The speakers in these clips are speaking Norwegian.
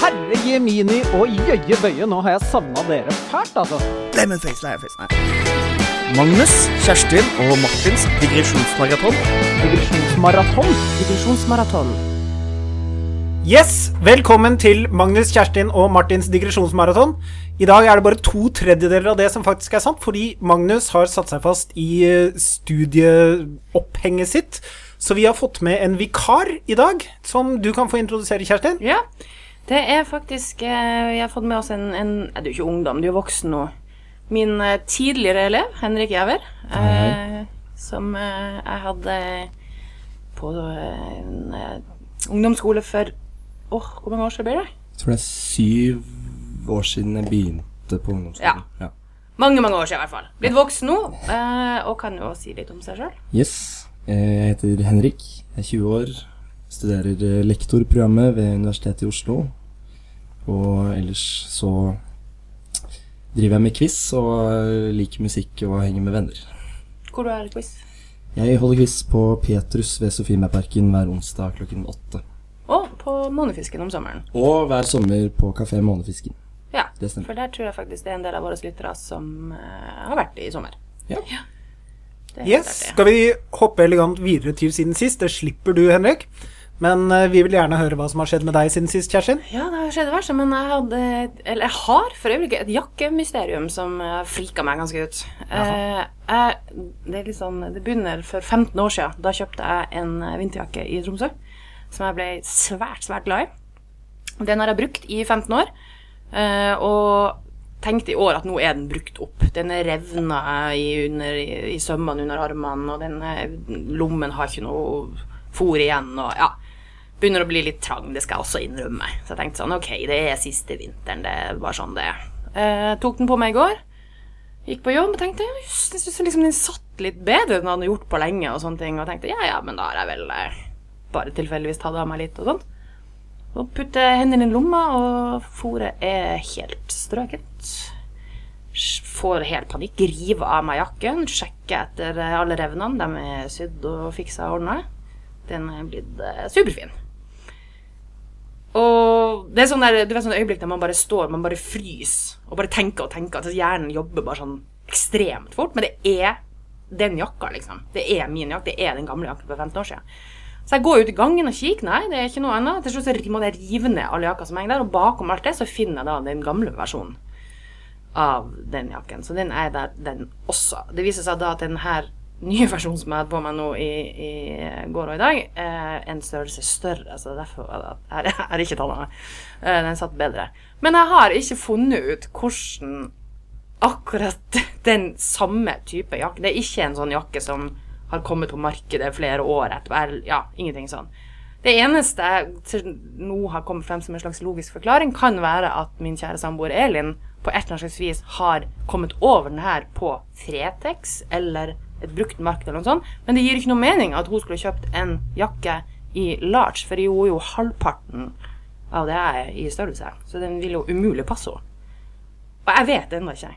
Herre Jemini og jøye bøye, nå har jeg savna dere fælt, altså. Lemonface, lemonface, nei. Magnus, Kjerstin og Martins digresjonsmaraton. Digresjonsmaraton. Digresjonsmaraton. Yes, Velkommen til Magnus, Kjerstin og Martins digresjonsmaraton. I dag er det bare to tredjedeler av det som faktisk er sant, fordi Magnus har satt seg fast i eh, studieopphenget sitt. Så vi har fått med en vikar i dag, som du kan få introdusere, Kjerstin. Ja, det er faktisk eh, Vi har fått med oss en, en Du er ikke ungdom, du er voksen nå. Min eh, tidligere elev, Henrik Jæver, eh, som eh, jeg hadde på en eh, ungdomsskole for Åh, hvor mange år siden blir det? Jeg tror det er syv år siden jeg begynte på ungdomsskolen. Ja. Mange, mange år siden i hvert fall. Blitt voksen nå, eh, og kan jo si litt om seg sjøl. Yes. Jeg heter Henrik. Jeg er 20 år. Studerer eh, lektorprogrammet ved Universitetet i Oslo. Og ellers så driver jeg med quiz og eh, liker musikk og henger med venner. Hvor du er quiz? Jeg holder quiz på Petrus ved Sofiemærparken hver onsdag klokken åtte. Og på Månefisken om sommeren. Og hver sommer på Kafé Månefisken. Ja, Det for der tror jeg faktisk det er en del av våre lyttere som eh, har vært i sommer. Ja. ja. Yes. Skal vi hoppe elegant videre til siden sist? Det slipper du, Henrik. Men eh, vi vil gjerne høre hva som har skjedd med deg siden sist, Kjerstin. Ja, det har skjedd verst, men jeg hadde Eller jeg har for øyeblikket et jakkemysterium som uh, frika meg ganske ut. Eh, jeg, det er litt sånn Det begynner for 15 år siden. Da kjøpte jeg en eh, vinterjakke i Tromsø som jeg ble svært, svært glad i. Den har jeg brukt i 15 år, eh, og tenkte i år at nå er den brukt opp. Den er revna i, under, i, sømmene under armene, og den eh, lommen har ikke noe fôr igjen, og ja begynner å bli litt trang, det skal jeg også innrømme. Så jeg tenkte sånn, ok, det er siste vinteren, det er bare sånn det er. Eh, tok den på meg i går, gikk på jobb og tenkte, jeg syns liksom den satt litt bedre enn den hadde gjort på lenge og sånne ting, og tenkte, ja, ja, men da har jeg vel eh, bare tilfeldigvis tatt av meg litt og sånt. Og putte hendene i lomma, og fòret er helt strøket. Får helt panikk, river av meg jakken, sjekker etter alle revnene, de er sydd og fiksa og ordna. Den er blitt eh, superfin. Og det er sånn der, du vet sånne øyeblikk der man bare står, man bare fryser og bare tenker og tenker. At hjernen jobber bare sånn ekstremt fort. Men det er den jakka, liksom. Det er min jakke. Det er den gamle jakka for 15 år siden. Så jeg går ut i gangen og kikker. Nei, det er ikke noe annet. Til slutt må jeg rive ned alle jakka som henger der, og bakom alt det så finner jeg da den gamle versjonen av den jakken. Så den er der, den også. Det viser seg da at den her nye versjonen som jeg hadde på meg nå i, i går og i dag, er en størrelse større. Så derfor er har ikke tallene. Eh, Den satt bedre. Men jeg har ikke funnet ut hvordan akkurat den samme type jakke Det er ikke en sånn jakke som har kommet på markedet flere år etterpå. Ja, ingenting sånn. Det eneste jeg nå har kommet frem som en slags logisk forklaring, kan være at min kjære samboer Elin på et eller annet slags vis har kommet over den her på Fretex eller et brukt marked eller noe sånt. Men det gir ikke noe mening at hun skulle kjøpt en jakke i large, for jeg er jo halvparten av det jeg i størrelse. Så den vil jo umulig passe henne. Og jeg vet ennå ikke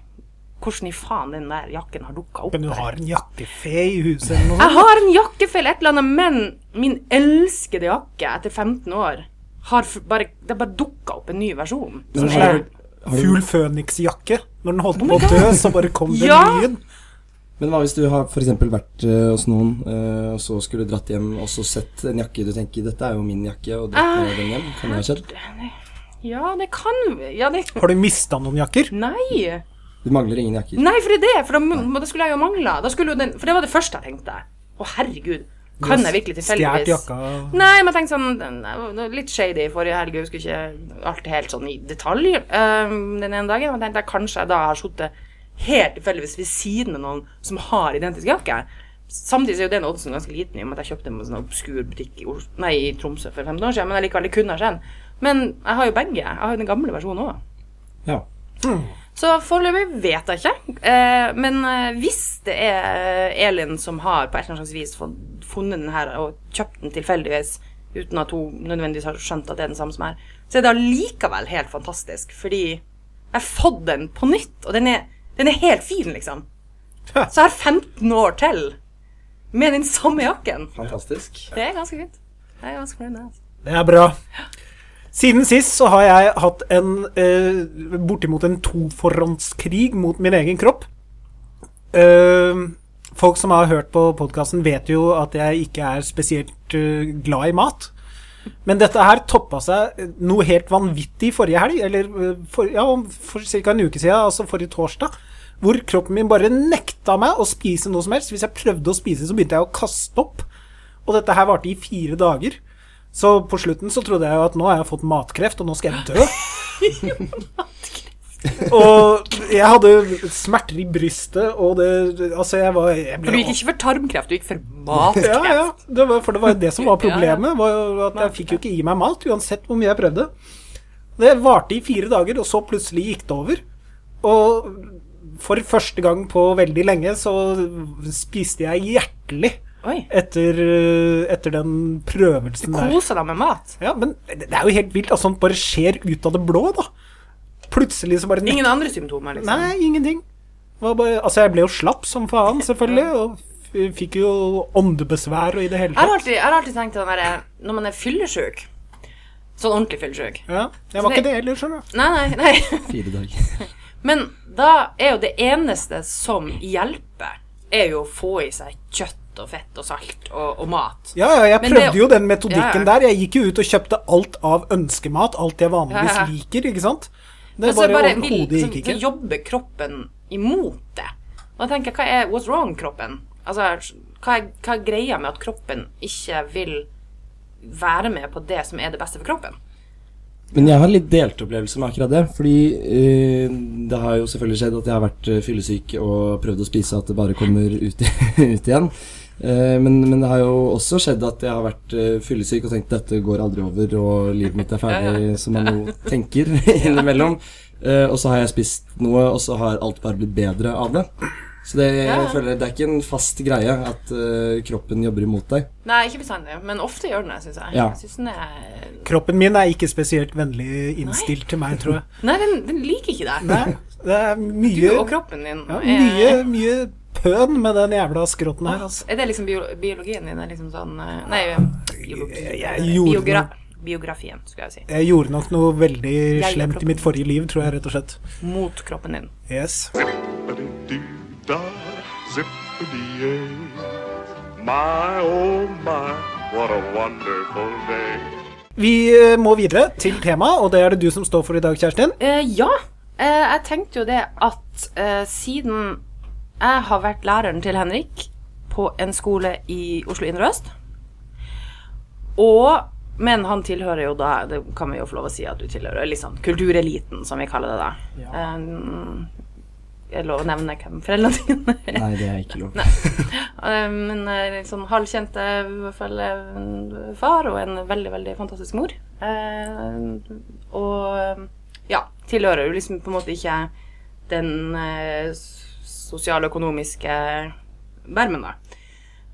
hvordan i faen den der jakken har dukka opp. Men du har en jakkefe i huset eller noe Jeg har en jakkefe eller et eller annet, men min elskede jakke etter 15 år har f- bare, det har bare dukka opp en ny versjon. Som Men er, du- du- Fugl Føniks-jakke. Når den holdt på å dø, så bare kom den Ja! Nyen. Men hva hvis du har eksempel vært uh, hos noen, uh, og så skulle dratt hjem og så sett en jakke du tenker 'dette er jo min jakke', og dratt med den hjem? Kan det ha skjedd? ja, det kan Ja, det Har du mista noen jakker? Nei! Du mangler ingen jakker. Nei, for det er det. For da, da skulle jeg jo mangla. Da jo den, for det var det første jeg tenkte. Å, herregud. Kan jeg virkelig tilfeldigvis jakka Nei, men jeg tenkte sånn Litt shady forrige helg. Jeg husker ikke alt helt sånn i detalj um, den ene dagen. Men jeg tenkte jeg kanskje jeg da har sittet helt tilfeldigvis ved siden av noen som har identisk jakke. Samtidig er jo den oddsen ganske liten i og med at jeg kjøpte den på en sånn obskur butikk i, nei, i Tromsø for 15 år siden. Men jeg det kunne ha den. Men jeg har jo begge. Jeg har jo den gamle versjonen òg. Ja. Så foreløpig vet jeg ikke. Eh, men eh, hvis det er Elin som har på et eller annet vis funnet den her og kjøpt den tilfeldigvis uten at hun nødvendigvis har skjønt at det er den samme som er, så er det allikevel helt fantastisk. Fordi jeg har fått den på nytt, og den er, den er helt fin, liksom. Så jeg har 15 år til med den samme jakken. Fantastisk. Det er ganske fint. Jeg er ganske fornøyd med det. altså. Det er bra. Siden sist så har jeg hatt en eh, bortimot en toforhåndskrig mot min egen kropp. Eh, folk som har hørt på podkasten, vet jo at jeg ikke er spesielt eh, glad i mat. Men dette her toppa seg noe helt vanvittig forrige helg, eller eh, for, ja, for ca. en uke siden, altså forrige torsdag. Hvor kroppen min bare nekta meg å spise noe som helst. Hvis jeg prøvde å spise, så begynte jeg å kaste opp. Og dette her varte i fire dager. Så på slutten så trodde jeg jo at nå har jeg fått matkreft, og nå skal jeg dø. og jeg hadde smerter i brystet, og det Altså, jeg var jeg ble du gikk ikke for tarmkreft, du gikk for matkreft. ja, ja. Det var, for det var jo det som var problemet. Var at jeg fikk jo ikke i meg mat, uansett hvor mye jeg prøvde. Det varte i fire dager, og så plutselig gikk det over. Og for første gang på veldig lenge så spiste jeg hjertelig. Etter, etter den prøvelsen der. Du koser deg med mat. Ja, men det er jo helt vilt at sånt bare skjer ut av det blå, da. Plutselig så bare Ingen andre symptomer, liksom. Nei, ingenting. Var bare, altså, jeg ble jo slapp som faen, selvfølgelig, og fikk jo åndebesvær og i det hele Jeg har alltid, jeg har alltid tenkt at der, når man er fyllesyk Sånn ordentlig fyllesyk Ja, jeg var det- ikke det heller, skjønner du. Nei, nei, nei. Fire dager. Men da er jo det eneste som hjelper, er jo å få i seg kjøtt og fett og salt og, og mat. Ja, ja, jeg prøvde det- jo den metodikken Ja, ja. der. Jeg gikk jo ut og kjøpte alt av ønskemat, alt jeg vanligvis Ja, ja. liker, ikke sant. Det bare, bare overhodet gikk gikk så jobber kroppen imot det. Og jeg tenker hva er what's wrong kroppen? Altså, hva er, hva er greia med at kroppen ikke vil være med på det som er det beste for kroppen? Men jeg har litt delt opplevelse med akkurat det. Fordi eh, det har jo selvfølgelig skjedd at jeg har vært eh, fyllesyk og prøvd å spise at det bare kommer ut, ut igjen. Eh, men, men det har jo også skjedd at jeg har vært eh, fyllesyk og tenkt dette går aldri over, og livet mitt er ferdig, som man jo tenker innimellom. Eh, og så har jeg spist noe, og så har alt bare blitt bedre av det. Så det, jeg Ja. føler, det er ikke en fast greie at uh, kroppen jobber imot deg. Nei, ikke bestandig, men ofte gjør den det, syns jeg. Ja. Jeg synes den er Kroppen min er ikke spesielt vennlig innstilt til meg, tror jeg. Nei, den, den liker ikke deg. Nei, det er Du og kroppen din ja, mye, mye pøn med den jævla skrotten her, altså. Er det liksom bio biologien din? Er liksom sånn eh, Nei, biologi, jeg gjorde biogra noe- biografien, skulle jeg si. Jeg gjorde nok noe veldig Jeg slemt i mitt forrige liv, tror jeg, rett og slett. Mot kroppen din. Yes. My, oh my, what a wonderful day. Vi eh, må videre til temaet, og det er det du som står for i dag, Kjerstin. Uh, ja, Uh, jeg tenkte jo det at uh, siden jeg har vært læreren til Henrik på en skole i Oslo indre øst, og men han tilhører jo da Det kan vi jo få lov å si at du tilhører liksom kultureliten, som vi kaller det da. Um, er det lov å nevne hvem foreldrene dine er? Nei, det er ikke lov. Eh, Men en sånn halvkjente i hvert fall eh, far og en veldig, veldig fantastisk mor. Uh, og ja, tilhører jo liksom på en måte ikke den eh, sosialøkonomiske vermen, da.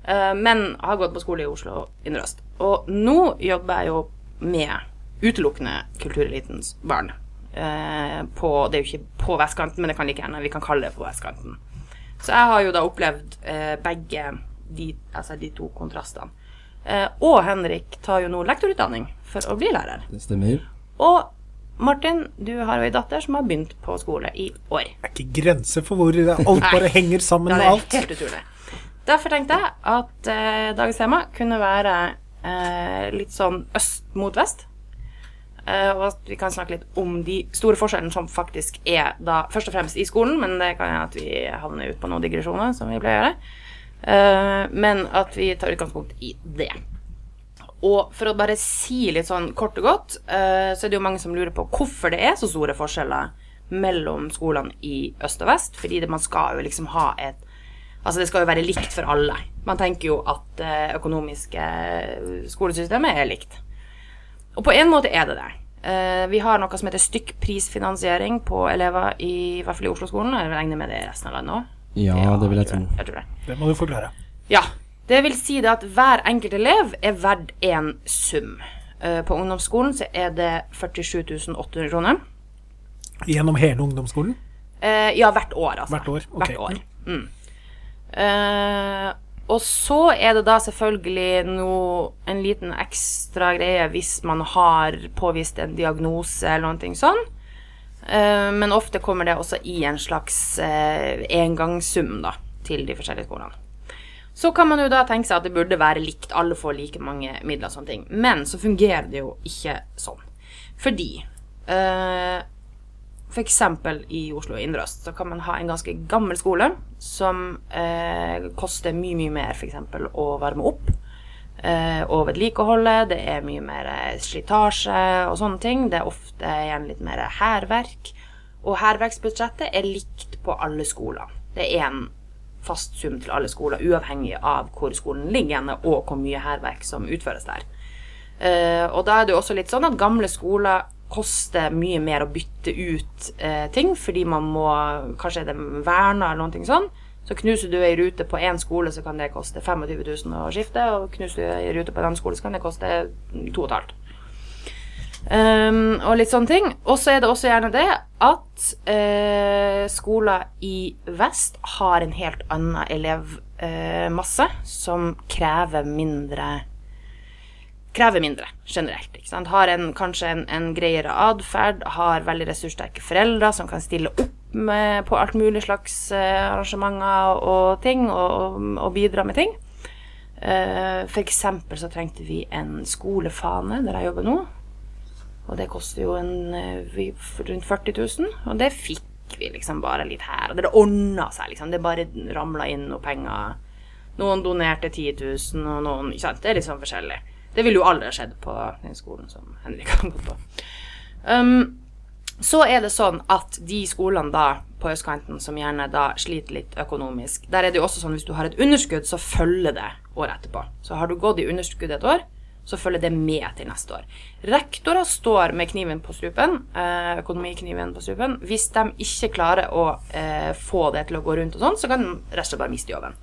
Eh, men har gått på skole i Oslo indre øst. Og nå jobber jeg jo med utelukkende kulturelitens barn. Eh, på, det er jo ikke på vestkanten, men det kan like gjerne vi kan kalle det på vestkanten. Så jeg har jo da opplevd eh, begge de, altså de to kontrastene. Og Henrik tar jo nå lektorutdanning for å bli lærer. Det stemmer. Og Martin, du har jo ei datter som har begynt på skole i år. Det er ikke grenser for hvor alt bare henger sammen Ja, med det er helt utrolig. Derfor tenkte jeg at eh, dagens tema kunne være eh, litt sånn øst mot vest. Eh, og at vi kan snakke litt om de store forskjellene som faktisk er da først og fremst i skolen, men det kan hende at vi havner ut på noen digresjoner, som vi pleier å gjøre. Eh, men at vi tar utgangspunkt i det. Og for å bare si litt sånn kort og godt, eh, så er det jo mange som lurer på hvorfor det er så store forskjeller mellom skolene i øst og vest. Fordi det, man skal jo liksom ha et Altså det skal jo være likt for alle. Man tenker jo at det økonomiske skolesystemet er likt. Og på en måte er det det. Eh, vi har noe som heter stykkprisfinansiering på elever i, i hvert fall i Oslo-skolen. Jeg regner med det i resten av landet òg. Ja, det vil jeg tro. Jeg tror det. Det må du forklare. Ja. Det vil si det at hver enkelt elev er verdt en sum. Eh, På ungdomsskolen så er det 47 800 kroner. Gjennom hele ungdomsskolen. Eh, ja, hvert år, altså. Hvert år, ok. Hvert år. Mm. Eh, og så er det da selvfølgelig noe, en liten ekstra greie hvis man har påvist en diagnose eller noe sånt. Eh, men ofte kommer det også i en slags eh, engangssum da, til de forskjellige skolene. Så kan man jo da tenke seg at det burde være likt, alle får like mange midler og sånne ting. Men så fungerer det jo ikke sånn. Fordi eh, eksempel i Oslo indre øst så kan man ha en ganske gammel skole som eh, koster mye, mye mer f.eks. å varme opp eh, og vedlikeholde. Det er mye mer slitasje og sånne ting. Det er ofte igjen litt mer hærverk. Og hærverksbudsjettet er likt på alle skoler. Det er en fast sum til alle skoler, uavhengig av hvor skolen ligger henne, og hvor mye hærverk som utføres der. Eh, og da er det jo også litt sånn at gamle skoler koster mye mer å bytte ut eh, ting, fordi man må Kanskje er det verna eller noe sånn. Så knuser du ei rute på én skole, så kan det koste 25 000 å skifte. Og knuser du ei rute på en annen skole, så kan det koste 2500. Um, og litt sånne ting. Og så er det også gjerne det at uh, skoler i vest har en helt annen elevmasse uh, som krever mindre krever mindre generelt. Ikke sant? Har en, kanskje en, en greiere atferd, har veldig ressurssterke foreldre som kan stille opp med, på alt mulig slags uh, arrangementer og ting, og, og bidra med ting. Uh, eksempel så trengte vi en skolefane der jeg jobber nå. Og det koster jo en, eh, rundt 40 000, og det fikk vi liksom bare litt her. Og det ordna seg, liksom. Det bare ramla inn noe penger. Noen donerte 10 000, og noen ikke sant? Det er sånn forskjellig. Det ville jo aldri skjedd på den skolen som Henrik har gått på. Um, så er det sånn at de skolene da på østkanten som gjerne da sliter litt økonomisk, der er det jo også sånn hvis du har et underskudd, så følger det året etterpå. Så har du gått i underskudd et år, så følger det med til neste år. Rektorer står med kniven på strupen, eh, økonomikniven på strupen. Hvis de ikke klarer å eh, få det til å gå rundt og sånn, så kan de rett og slett bare miste jobben.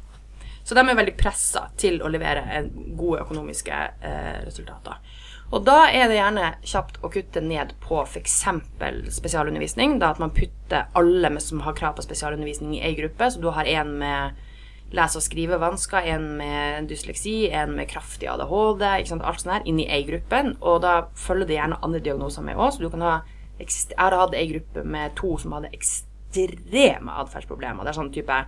Så de er veldig pressa til å levere gode økonomiske eh, resultater. Og da er det gjerne kjapt å kutte ned på f.eks. spesialundervisning. Da at man putter alle som har krav på spesialundervisning i ei gruppe. Så du har en med lese- og skrivevansker, en med dysleksi, en med kraftig ADHD, alt sånt her, inn i ei gruppe. Og da følger det gjerne andre diagnoser med òg. Så du kan ha Jeg har hatt ei gruppe med to som hadde ekstreme atferdsproblemer. Det er sånn type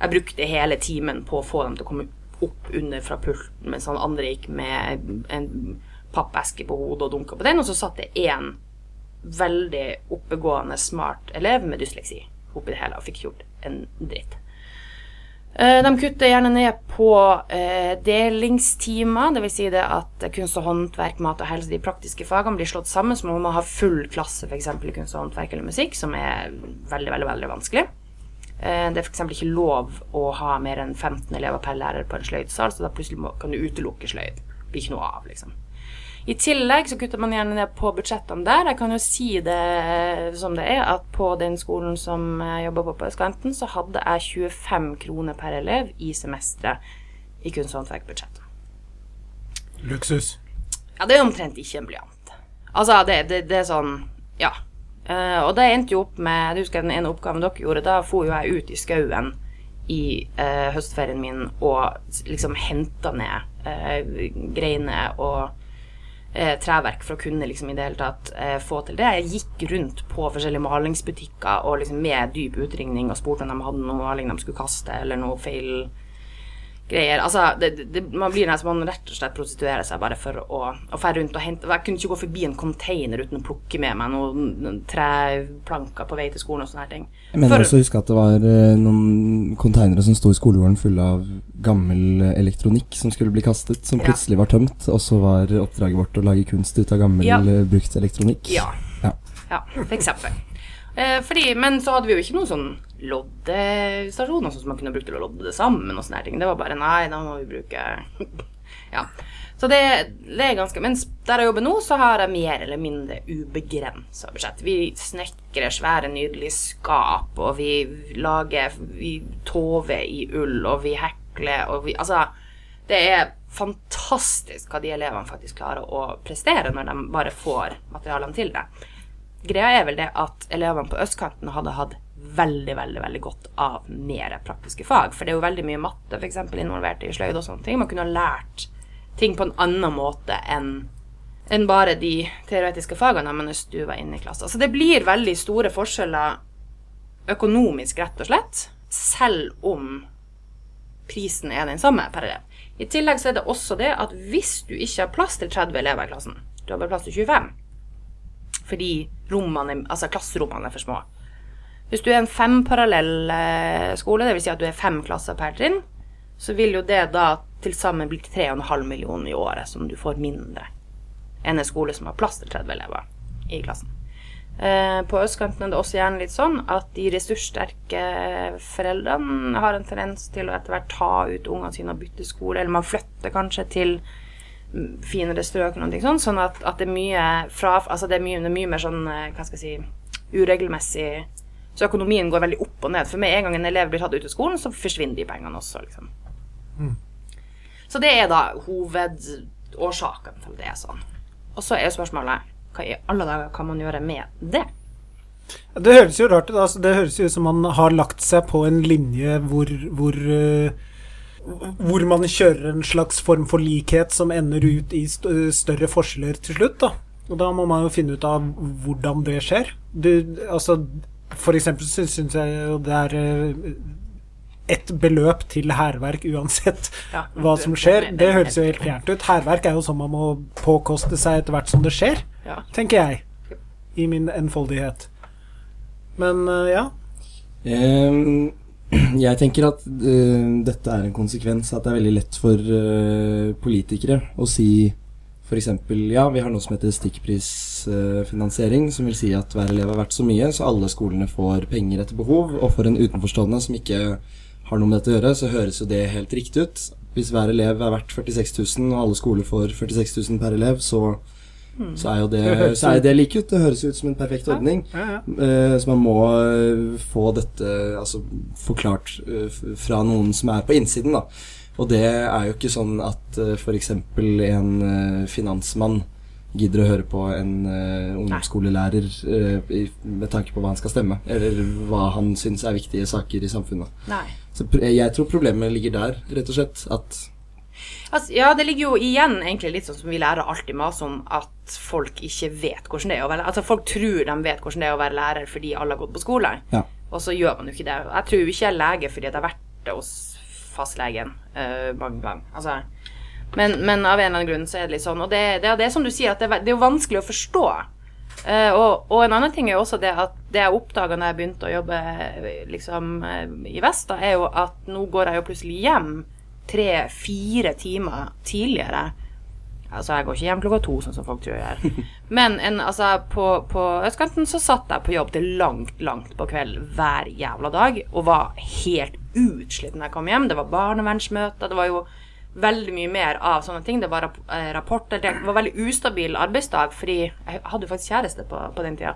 jeg brukte hele timen på å få dem til å komme opp under fra pulten, mens han andre gikk med en pappeske på hodet og dunka på den, og så satt det én veldig oppegående, smart elev med dysleksi oppi det hele og fikk gjort en dritt. Eh, de kutter gjerne ned på eh, delingstimer, dvs. Si at kunst og håndverk, mat og helse, de praktiske fagene blir slått sammen, så må man ha full klasse f.eks. i kunst og håndverk eller musikk, som er veldig, veldig, veldig vanskelig. Eh, det er f.eks. ikke lov å ha mer enn 15 elever per lærer på en sløydsal, så da plutselig kan du utelukke sløyd. Det Blir ikke noe av, liksom. I tillegg så kutter man gjerne ned på budsjettene der. Jeg kan jo si det som det er, at på den skolen som jeg jobber på på østkanten, så hadde jeg 25 kroner per elev i semesteret i kunst- og håndverkbudsjettet. Luksus. Ja, det er omtrent ikke en blyant. Altså, det, det, det er sånn Ja. Uh, og det endte jo opp med Jeg husker den ene oppgaven dere gjorde. Da for jo jeg ut i skauen i uh, høstferien min og liksom henta ned uh, greiner og eh, treverk for å kunne liksom i det hele tatt eh, få til det. Jeg gikk rundt på forskjellige malingsbutikker og liksom med dyp utringning og spurte om de hadde noe maling de skulle kaste, eller noe feil greier. Altså, det, det, man blir nesten man rett og slett prostituerer seg bare for å, å fære rundt og hente Jeg kunne ikke gå forbi en container uten å plukke med meg noen treplanker på vei til skolen og sånne her ting. Jeg mener For- også å huske at det var eh, noen containere som sto i skolegården fulle av gammel elektronikk som skulle bli kastet, som Ja. plutselig var tømt, og så var oppdraget vårt å lage kunst ut av gammel, Ja. eh, brukt elektronikk. Ja. Ja. Ja, for eksempel. Eh, fordi, men så hadde vi jo ikke noen sånn loddestasjoner sånn som man kunne brukt til å lodde det sammen. og sånne ting. Det var bare nei, da må vi bruke Ja. Så det, det er ganske Mens der jeg jobber nå, så har jeg mer eller mindre ubegrensa budsjett. Vi snekrer svære, nydelige skap, og vi lager Vi tover i ull, og vi hekler, og vi Altså, det er fantastisk hva de elevene faktisk klarer å prestere når de bare får materialene til det. Greia er vel det at elevene på østkanten hadde hatt veldig, veldig veldig godt av mer praktiske fag. For det er jo veldig mye matte for eksempel, involvert i sløyd og sånne ting. Man kunne ha lært ting på en annen måte enn enn bare de teoretiske fagene mens du var inne i klassen. Så det blir veldig store forskjeller økonomisk, rett og slett, selv om prisen er den samme per elev. I tillegg så er det også det at hvis du ikke har plass til 30 elever i klassen, du har bare plass til 25, fordi rommene, altså klasserommene er for små. Hvis du er en femparallell parallell skole, dvs. Si at du er fem klasser per trinn, så vil jo det da til sammen bli 3,5 millioner i året som du får mindre enn en skole som har plass til 30 elever i klassen. Eh, på østkanten er det også gjerne litt sånn at de ressurssterke foreldrene har en tendens til å etter hvert ta ut ungene sine og bytte skole, eller man flytter kanskje til finere strøk og noe sånt, sånn at, at det er fra Altså det er mye, det er mye mer sånn, eh, hva skal jeg si, uregelmessig Så økonomien går veldig opp og ned. For med en gang en elev blir tatt ut av skolen, så forsvinner de pengene også, liksom. Så det er da hovedårsaken til det er sånn. Og så er spørsmålet hva i alle dager kan man gjøre med det? Det høres jo rart ut. Altså, det høres jo ut som man har lagt seg på en linje hvor, hvor eh, hvor man kjører en slags form for likhet som ender ut i st større forskjeller til slutt. da. Og da må man jo finne ut av hvordan det skjer. Du, altså, for eksempel så syns jeg jo det er eh, et beløp til hærverk uansett Ja, hva som skjer. Det høres jo helt fjernt ut. Hærverk er jo sånn man må påkoste seg etter hvert som det skjer, Ja. tenker jeg. I min enfoldighet. Men eh, ja. Ehm, jeg tenker at uh, dette er en konsekvens at det er veldig lett for uh, politikere å si f.eks. ja, vi har noe som heter stykkprisfinansiering, som vil si at hver elev er verdt så mye, så alle skolene får penger etter behov. Og for en utenforstående som ikke har noe med dette å gjøre, så høres jo det helt riktig ut. Hvis hver elev er verdt 46 000, og alle skoler får 46 000 per elev, så, så er jo det, Det så er det like ut. Det høres ut som en perfekt ordning. ja, ja. ja. Så man må eh, få dette altså, forklart eh, fra noen som er på innsiden, da. Og det er jo ikke sånn at f.eks. en eh, finansmann gidder å høre på en eh, ungdomsskolelærer eh, med tanke på hva han skal stemme, eller hva han syns er viktige saker i samfunnet. Nei. Så jeg tror problemet ligger der, rett og slett. At Altså, ja, det ligger jo igjen egentlig litt sånn som vi lærer alltid mase om, at folk ikke vet hvordan det er å være Altså, folk tror de vet hvordan det er å være lærer fordi alle har gått på skole, Ja. og så gjør man jo ikke det. Jeg tror ikke jeg er lege fordi jeg har vært hos fastlegen uh, mange ganger. Altså, men, men av en eller annen grunn så er det litt sånn. Og det, det, er som du sier, at det, det er jo vanskelig å forstå. Uh, og, og en annen ting er jo også det at det jeg oppdaga da jeg begynte å jobbe eh, liksom, i vest, da, er jo at nå går jeg jo plutselig hjem tre-fire timer tidligere. Altså, jeg går ikke hjem klokka to, sånn som folk tror jeg gjør. Men en, altså, på, på østkanten så satt jeg på jobb til langt, langt på kveld hver jævla dag, og var helt utslitt når jeg kom hjem. Det var barnevernsmøter, det var jo veldig mye mer av sånne ting. Det var rap eh, rapporter. Det var veldig ustabil arbeidsdag, fordi jeg hadde jo faktisk kjæreste på, på den tida.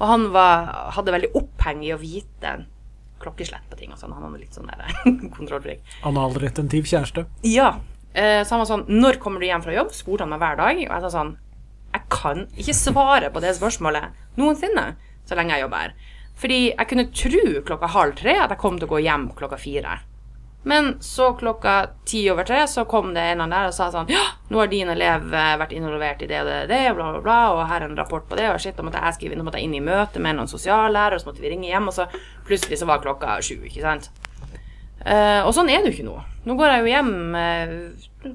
Og han var, hadde veldig oppheng i å vite klokkeslett på ting og sånn. Han var litt sånn der kontrollfrik. Analretentiv kjæreste. Ja. Eh, så han var sånn Når kommer du hjem fra jobb? spurte han meg hver dag. Og jeg sa sånn Jeg kan ikke svare på det spørsmålet noensinne så lenge jeg jobber her. Fordi jeg kunne tro klokka halv tre at jeg kom til å gå hjem klokka fire. Men så klokka ti over tre så kom det en annen der og sa sånn Ja, nå har din elev eh, vært involvert i det og det, det, bla, bla, bla, og her er en rapport på det, og shit, da måtte jeg skrive inn, da måtte jeg inn i møte med noen sosiallærere, og så måtte vi ringe hjem, og så plutselig så var klokka sju, ikke sant. Uh, og sånn er det jo ikke nå. Nå går jeg jo hjem uh,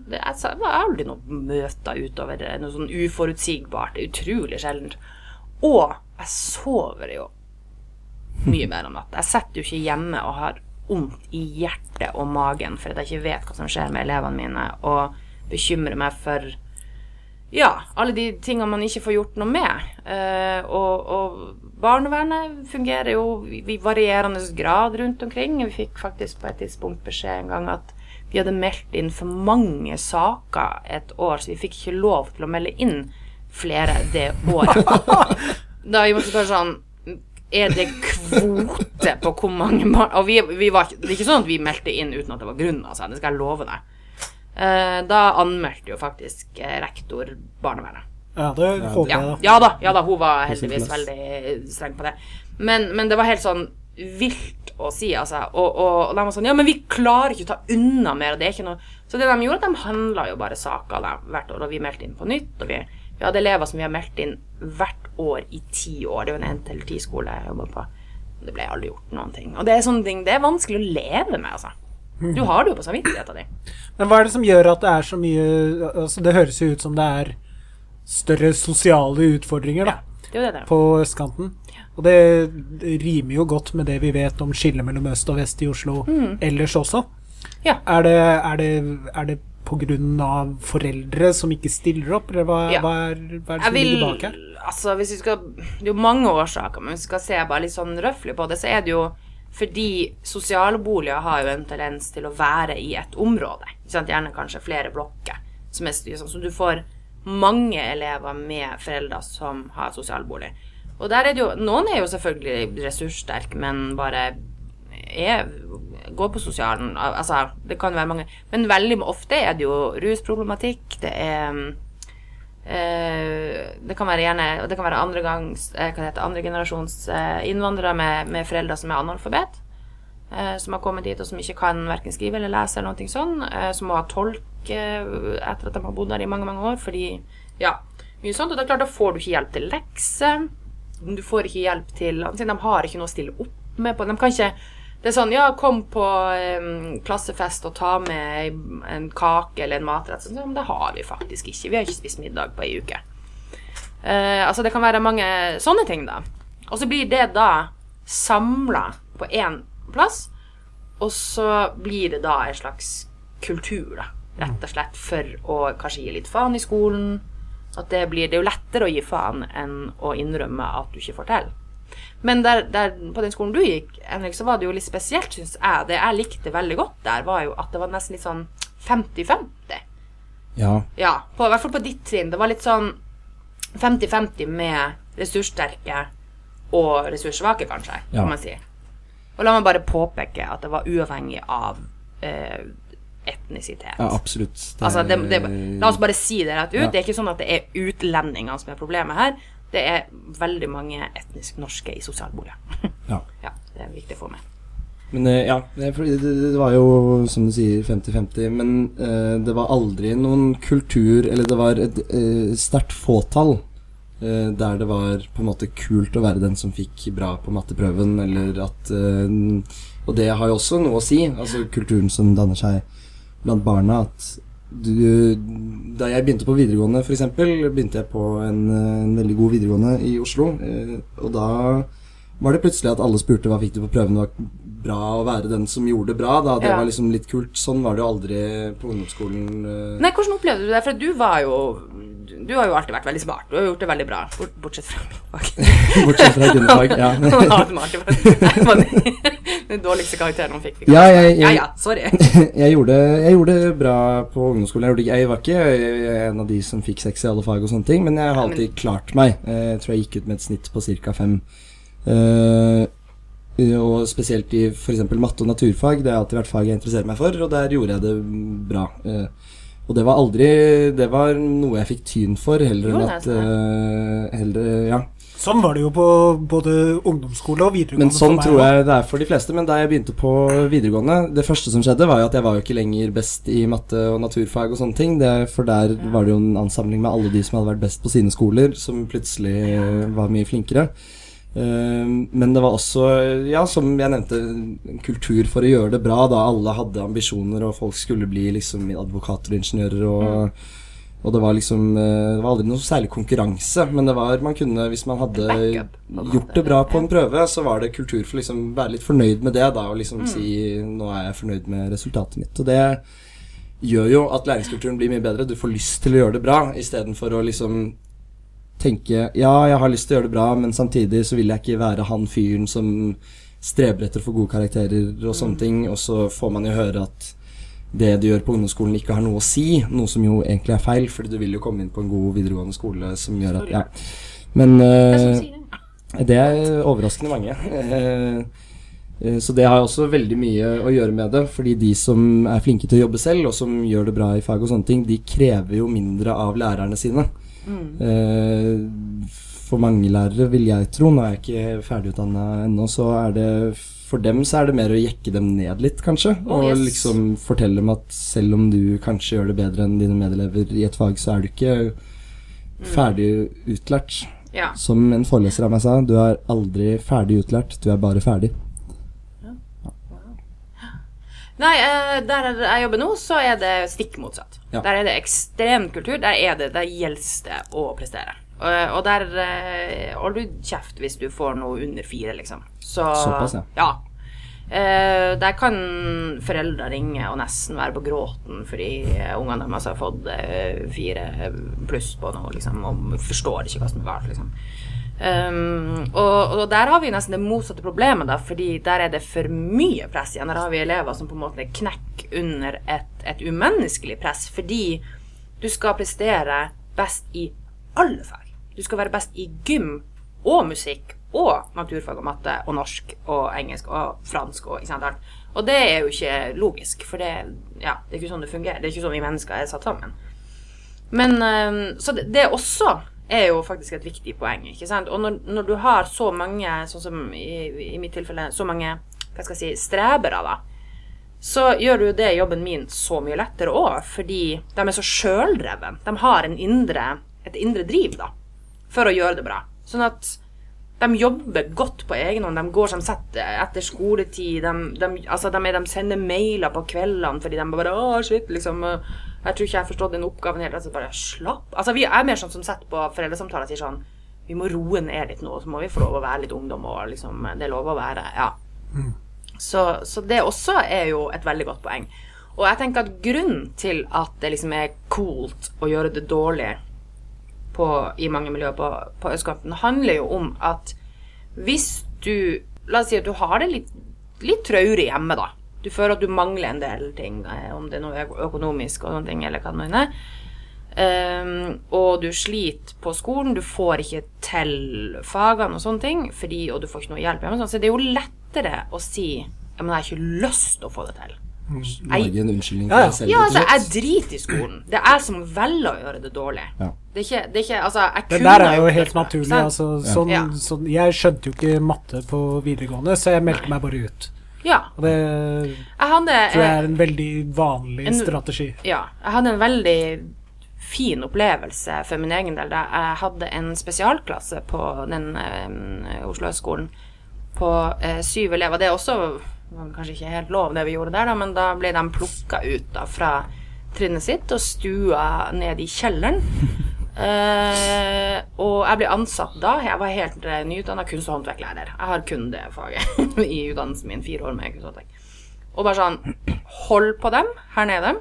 Jeg har aldri noen møter utover noe sånn uforutsigbart. Det er utrolig sjeldent. Og jeg sover jo mye mer om natta. Jeg sitter jo ikke hjemme og har vondt i hjertet og magen for at jeg ikke vet hva som skjer med elevene mine, og bekymrer meg for ja, alle de tingene man ikke får gjort noe med. Eh, og, og barnevernet fungerer jo i varierende grad rundt omkring. Vi fikk faktisk på et tidspunkt beskjed en gang at vi hadde meldt inn for mange saker et år, så vi fikk ikke lov til å melde inn flere det året. da vi måtte spørre sånn Er det kvote på hvor mange barn Og vi, vi var, det er ikke sånn at vi meldte inn uten at det var grunn, altså. Det skal jeg love deg. Eh, da anmeldte jo faktisk eh, rektor barnevernet. Ja, det håper Ja, jeg, da. ja da, ja da, hun var heldigvis veldig streng på det. Men, men det var helt sånn vilt å si, altså. Og, og, og de var sånn Ja, men vi klarer ikke å ta unna mer, og det er ikke noe Så det de gjorde, at de handla jo bare saker hvert år, og vi meldte inn på nytt. Og vi, vi hadde elever som vi har meldt inn hvert år i ti år. Det er jo en 1-10-skole jeg jobber på. Det ble aldri gjort noen ting. Og det er sånne ting Det er vanskelig å leve med, altså. Du har det jo på samvittigheten din. Men hva er det som gjør at det er så mye altså Det høres jo ut som det er større sosiale utfordringer da, Det er det det er. på østkanten. Og det rimer jo godt med det vi vet om skillet mellom øst og vest i Oslo ellers også. Mm. Ja. Er det, er det, er det av foreldre som ikke stiller opp, eller hva, Ja. hva, er, hva er det som vil ligger bak her? Altså, hvis vi skal Det er jo mange årsaker, men hvis vi skal se bare litt sånn røffelig på det, så er det jo fordi sosialboliger har jo en tendens til å være i et område. Gjerne kanskje flere blokker. Som er sånn. Så du får mange elever med foreldre som har sosialbolig. Og der er det jo Noen er jo selvfølgelig ressurssterke, men bare er, går på sosialen. Altså, det kan være mange Men veldig ofte er det jo rusproblematikk. Det er mm, Eh, det kan være gjerne og det kan være andre gangs, eh, heter, andre generasjons eh, innvandrere med, med foreldre som er analfabet. Eh, som har kommet dit og som ikke kan verken skrive eller lese eller noe sånt. Eh, som må ha tolk eh, etter at de har bodd der i mange, mange år. Fordi Ja, mye sånt. Og det er klart, da får du ikke hjelp til lekser. Du får ikke hjelp til altså, De har ikke noe å stille opp med på. De kan ikke det er sånn, ja, kom på um, klassefest og ta med en kake eller en matrett. Sånn, men det har vi faktisk ikke. Vi har ikke spist middag på ei uke. Uh, altså, det kan være mange sånne ting, da. Og så blir det da samla på én plass, og så blir det da en slags kultur, da. Rett og slett for å kanskje gi litt faen i skolen. At det blir Det er jo lettere å gi faen enn å innrømme at du ikke får til. Men der, der, på den skolen du gikk, Henrik, så var det jo litt spesielt, syns jeg. Det jeg likte veldig godt der, var jo at det var nesten litt sånn 50-50. Ja. Ja, på, i hvert fall på ditt trinn. Det var litt sånn 50-50 med ressurssterke og ressurssvake, kanskje, Ja. kan man si. Og la meg bare påpeke at det var uavhengig av eh, etnisitet. ja, absolutt. Det- Altså, det, det, la oss bare si det rett ut. Ja. Det er ikke sånn at det er utlendingene som er problemet her. Det er veldig mange etnisk norske i sosialboliger. Ja. ja, det er viktig å få med. Men eh, ja, det, det, det var jo som du sier 50-50, men eh, det var aldri noen kultur Eller det var et eh, sterkt fåtall eh, der det var på en måte kult å være den som fikk bra på matteprøven, eller at eh, Og det har jo også noe å si, altså kulturen som danner seg blant barna, at du, da jeg begynte på videregående, f.eks., begynte jeg på en, eh, en veldig god videregående i Oslo. Eh, og da var det plutselig at alle spurte hva fikk du på prøven. Det var bra å være den som gjorde det bra. Da. Det Ja. var liksom litt kult. Sånn var det jo aldri på ungdomsskolen. eh. Nei, hvordan opplevde du det? For du var jo Du har jo alltid vært veldig smart. Du har gjort det veldig bra. Bortsett fra min fag. Bortsett fra dine fag. Ja. Det var den dårligste karakteren han fikk. Ja, jeg- jeg- ja, ja, sorry. jeg, gjorde, jeg gjorde det bra på ungdomsskolen. Jeg, gjorde, jeg var ikke en av de som fikk seks i alle fag og sånne ting, men jeg har alltid klart meg. Eh, Jeg tror jeg gikk ut med et snitt på ca. fem. Uh, og spesielt i f.eks. matte og naturfag. Det har alltid vært fag jeg interesserer meg for, og der gjorde jeg det bra. Eh, og det var aldri Det var noe jeg fikk tyn for, heller enn at eh, heller, Ja. Sånn var det jo på både ungdomsskole og videregående. Men sånn tror jeg det er for de fleste. Men da jeg begynte på videregående Det første som skjedde, var jo at jeg var jo ikke lenger best i matte og naturfag og sånne ting. Det, for der var det jo en ansamling med alle de som hadde vært best på sine skoler, som plutselig eh, var mye flinkere. Eh, men det var også, ja, som jeg nevnte, en kultur for å gjøre det bra. Da alle hadde ambisjoner, og folk skulle bli liksom advokater og ingeniører. og og det var liksom eh, Det var aldri noe særlig konkurranse, men det var man kunne Hvis man hadde gjort det bra på en prøve, så var det kultur for liksom være litt fornøyd med det, da, og liksom Mm. si 'nå er jeg fornøyd med resultatet mitt'. Og det gjør jo at læringskulturen blir mye bedre. Du får lyst til å gjøre det bra, istedenfor å liksom tenke 'ja, jeg har lyst til å gjøre det bra', men samtidig så vil jeg ikke være han fyren som streber etter å få gode karakterer og Mm. sånne ting, og så får man jo høre at det du gjør på ungdomsskolen ikke har noe å si, noe som jo egentlig er feil, fordi du vil jo komme inn på en god videregående skole som gjør at Ja. Men det. det er overraskende mange. Eh, eh, Så det har også veldig mye å gjøre med det. Fordi de som er flinke til å jobbe selv, og som gjør det bra i fag og sånne ting, de krever jo mindre av lærerne sine. Eh, for mange lærere, vil jeg tro, nå er jeg ikke ferdigutdanna ennå, så er det for dem så er det mer å jekke dem ned litt, kanskje. Oh, og yes. liksom fortelle dem at selv om du kanskje gjør det bedre enn dine medelever i et fag, så er du ikke ferdig utlært. Ja. Som en foreleser av meg sa, du er aldri ferdig utlært, du er bare ferdig. Nei, eh, der jeg jobber nå, så er det stikk motsatt. Ja. Der er det ekstrem kultur. Der er det, der gjelder det å prestere. Og, og der eh, holder du kjeft hvis du får noe under fire, liksom. Så, Såpass, ja. ja. Eh, der kan foreldre ringe og nesten være på gråten fordi eh, ungene deres har fått eh, fire pluss på noe, liksom, og forstår ikke hva som er galt, liksom. Um, og, og der har vi nesten det motsatte problemet, da, fordi der er det for mye press igjen. Der har vi elever som på en måte knekker under et, et umenneskelig press, fordi du skal prestere best i alle fag. Du skal være best i gym og musikk og naturfag og matte og norsk og engelsk og fransk og ikke sant. Og det er jo ikke logisk, for det, ja, det er ikke sånn det fungerer. Det er ikke sånn vi mennesker er satt sammen. Men um, Så det, det også er jo faktisk et viktig poeng, ikke sant. Og når, når du har så mange, sånn som i, i mitt tilfelle, så mange hva skal jeg si, strebere, da, så gjør du det jobben min så mye lettere òg, fordi de er så sjøldreven. De har indre, et indre driv, da, for å gjøre det bra. Sånn at de jobber godt på egen hånd. De går som sett etter skoletid. De, de, altså de, de sender mailer på kveldene fordi de bare Å, shit, liksom. Jeg tror ikke jeg har forstått den oppgaven helt. Altså bare slapp Altså, vi er mer sånn som setter på foreldresamtaler og sier sånn Vi må roe ned litt nå, så må vi få lov å være litt ungdom, og liksom Det er lov å være Ja. Så, så det også er jo et veldig godt poeng. Og jeg tenker at grunnen til at det liksom er coolt å gjøre det dårlig på, i mange miljøer på, på østkanten, handler jo om at hvis du La oss si at du har det litt, litt traurig hjemme, da. Du føler at du mangler en del ting, eh, om det er noe økonomisk og sånne ting, eller hva det nå er. Um, og du sliter på skolen, du får ikke til fagene og sånne ting, fordi, og du får ikke noe hjelp hjemme, sånn, så det er jo lettere å si ja, men jeg har ikke lyst til å få det til. Lage en unnskyldning ja. for deg selv. Ja, altså, jeg driter i skolen. Det er jeg som velger å gjøre det dårlig. Ja. Det er ikke, det er ikke Altså, jeg Det der er jo det helt naturlig. Altså, sånn, Ja. sånn, jeg skjønte jo ikke matte på videregående, så jeg meldte meg bare ut. Ja. Og det Jeg hadde tror jeg er en veldig vanlig En- strategi. Ja, jeg hadde en veldig fin opplevelse for min egen del. Da jeg hadde en spesialklasse på den eh, Oslo-høgskolen på eh, syv elever. Det er også kanskje ikke helt lov, det vi gjorde der, da, men da ble de plukka ut da, fra trinnet sitt og stua ned i kjelleren. Eh, og jeg ble ansatt da. Jeg var helt uh, nyutdanna kunst- og håndverklærer. Jeg har kun det faget i utdannelsen min. Fire år med kunst og håndverk. Og bare sånn Hold på dem her nede.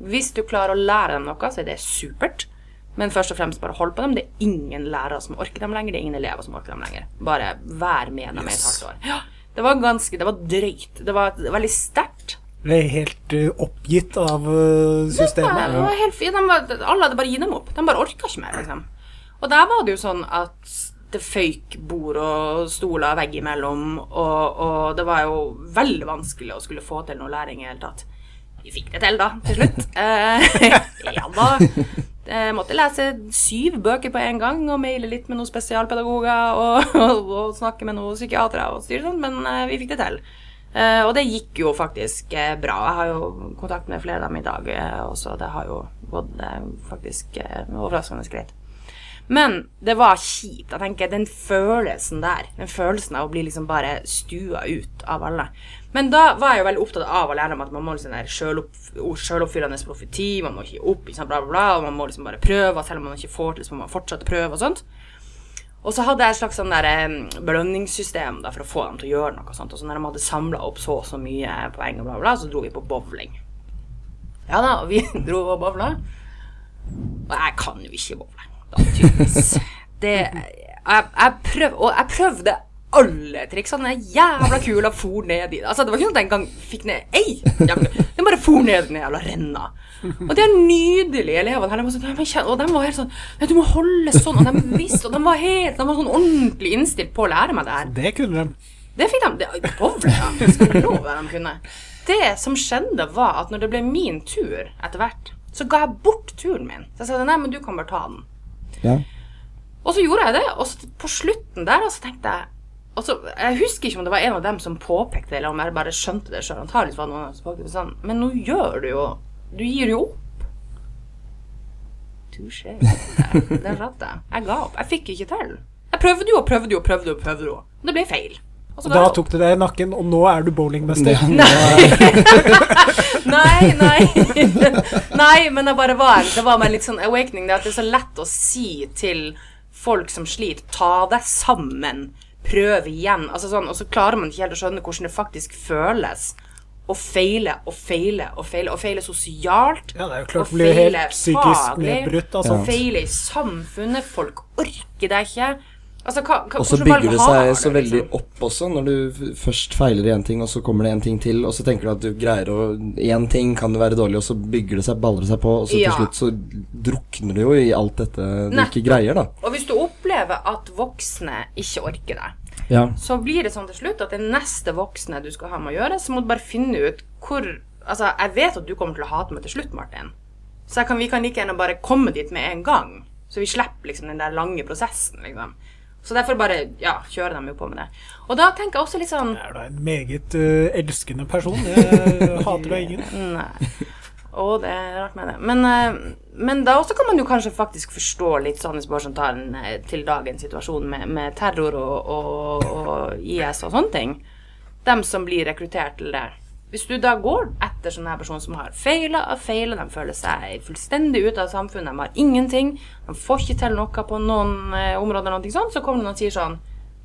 Hvis du klarer å lære dem noe, så er det supert. Men først og fremst bare hold på dem. Det er ingen lærere som orker dem lenger. Det er ingen elever som orker dem lenger. Bare vær med dem i et halvt år. Ja, det var ganske Det var drøyt. Det var veldig sterkt. Ble helt uh, oppgitt av Ja, systemet. det var helt fint. De var, alle hadde bare gitt dem opp. De bare orka ikke mer, liksom. Og der var det jo sånn at det føyk bord og stoler veggimellom, og, og det var jo veldig vanskelig å skulle få til noe læring i det hele tatt. Vi fikk det til, da, til slutt. Eh, ja da. Jeg måtte lese syv bøker på en gang og maile litt med noen spesialpedagoger og, og, og snakke med noen psykiatere og styre sånn, men eh, vi fikk det til. Eh, og det gikk jo faktisk uh, bra. Jeg har jo kontakt med flere av dem i dag uh, også. Det har jo gått faktisk overraskende greit. Men det var kjipt. Jeg tenker Den følelsen der, den følelsen av å bli liksom bare stua ut av alle. Men da var jeg jo veldig opptatt av å lære dem at man må liksom der selvopp, selvoppfyllende profeti, man må ikke gi opp, ikke sant, bla, bla, bla, og man må liksom bare prøve, selv om man ikke får til, så må man fortsette prøve og sånt. Og så hadde jeg et slags sånn der, em, belønningssystem da, for å få dem til å gjøre noe sånt. Og så når de hadde samla opp så og så mye poeng, og bla, bla, så dro vi på bowling. Ja da, vi dro og bowla. Og jeg kan jo ikke bowle, da, tydeligvis. Det Jeg, jeg, prøv, og jeg prøvde alle triksene. Jævla kula for ned i Altså, det var ikke sånn at jeg engang fikk ned ei Den bare for ned i den jævla renna. Og de er nydelige elevene her. De var sånn, og de var helt sånn Du må holde sånn. Og de visste, og de var helt De var sånn ordentlig innstilt på å lære meg det her. Det kunne de. Det fikk de. Det, bovle, ja. Det skal jeg love de kunne. Det som skjedde, var at når det ble min tur etter hvert, så ga jeg bort turen min. Så jeg sa nei, men du kan bare ta den. Ja. Og så gjorde jeg det, og så på slutten der, og så tenkte jeg og Jeg husker ikke om det var en av dem som påpekte det, eller om jeg bare skjønte det sjøl. Antakeligvis var det noen som påpekte det sånn. Men nå gjør du jo Du gir jo opp. Touché. Den satt jeg. Jeg ga opp. Jeg fikk ikke til. Jeg prøvde jo og prøvde jo og prøvde og prøvde. jo. Det ble feil. Da tok du deg i nakken, og nå er du bowlingmester. Nei, nei. nei, men det bare var Det var meg litt sånn awakening. Det at det er så lett å si til folk som sliter, ta deg sammen, prøv igjen. Altså sånn, og så klarer man ikke helt å skjønne hvordan det faktisk føles å feile og feile og feile. Og feile sosialt. Ja, det er jo klart og bli helt psykisk nedbrutt av sånt. Feile i samfunnet. Folk orker deg ikke. Altså, hva, hva, Og så bygger det seg så veldig liksom? opp også, når du først feiler i én ting, og så kommer det en ting til, og så tenker du at du greier å Én ting kan jo være dårlig, og så bygger det seg, baller det seg på, og så Ja. til slutt så drukner du jo i alt dette du Nettopp. ikke greier, da. Og hvis du opplever at voksne ikke orker det. Ja. så blir det sånn til slutt at det neste voksne du skal ha med å gjøre, så må du bare finne ut hvor Altså, jeg vet at du kommer til å hate meg til slutt, Martin. Så jeg kan, vi kan like gjerne bare komme dit med en gang. Så vi slipper liksom den der lange prosessen, liksom. Så derfor bare ja, kjører de jo på med det. Og da tenker jeg også litt sånn Er du en meget uh, elskende person? Jeg hater deg ingen. Nei. Å, det er rart med det. Men, eh, men da også kan man jo kanskje faktisk forstå litt sånn, man sånn en eh, til dagens situasjon med, med terror og, og, og IS og sånne ting. Dem som blir rekruttert til det. Hvis du da går etter sånne personer som har feila og feila, de føler seg fullstendig ute av samfunnet, de har ingenting, de får ikke til noe på noen eh, områder, noe sånt, så kommer det noen og sier sånn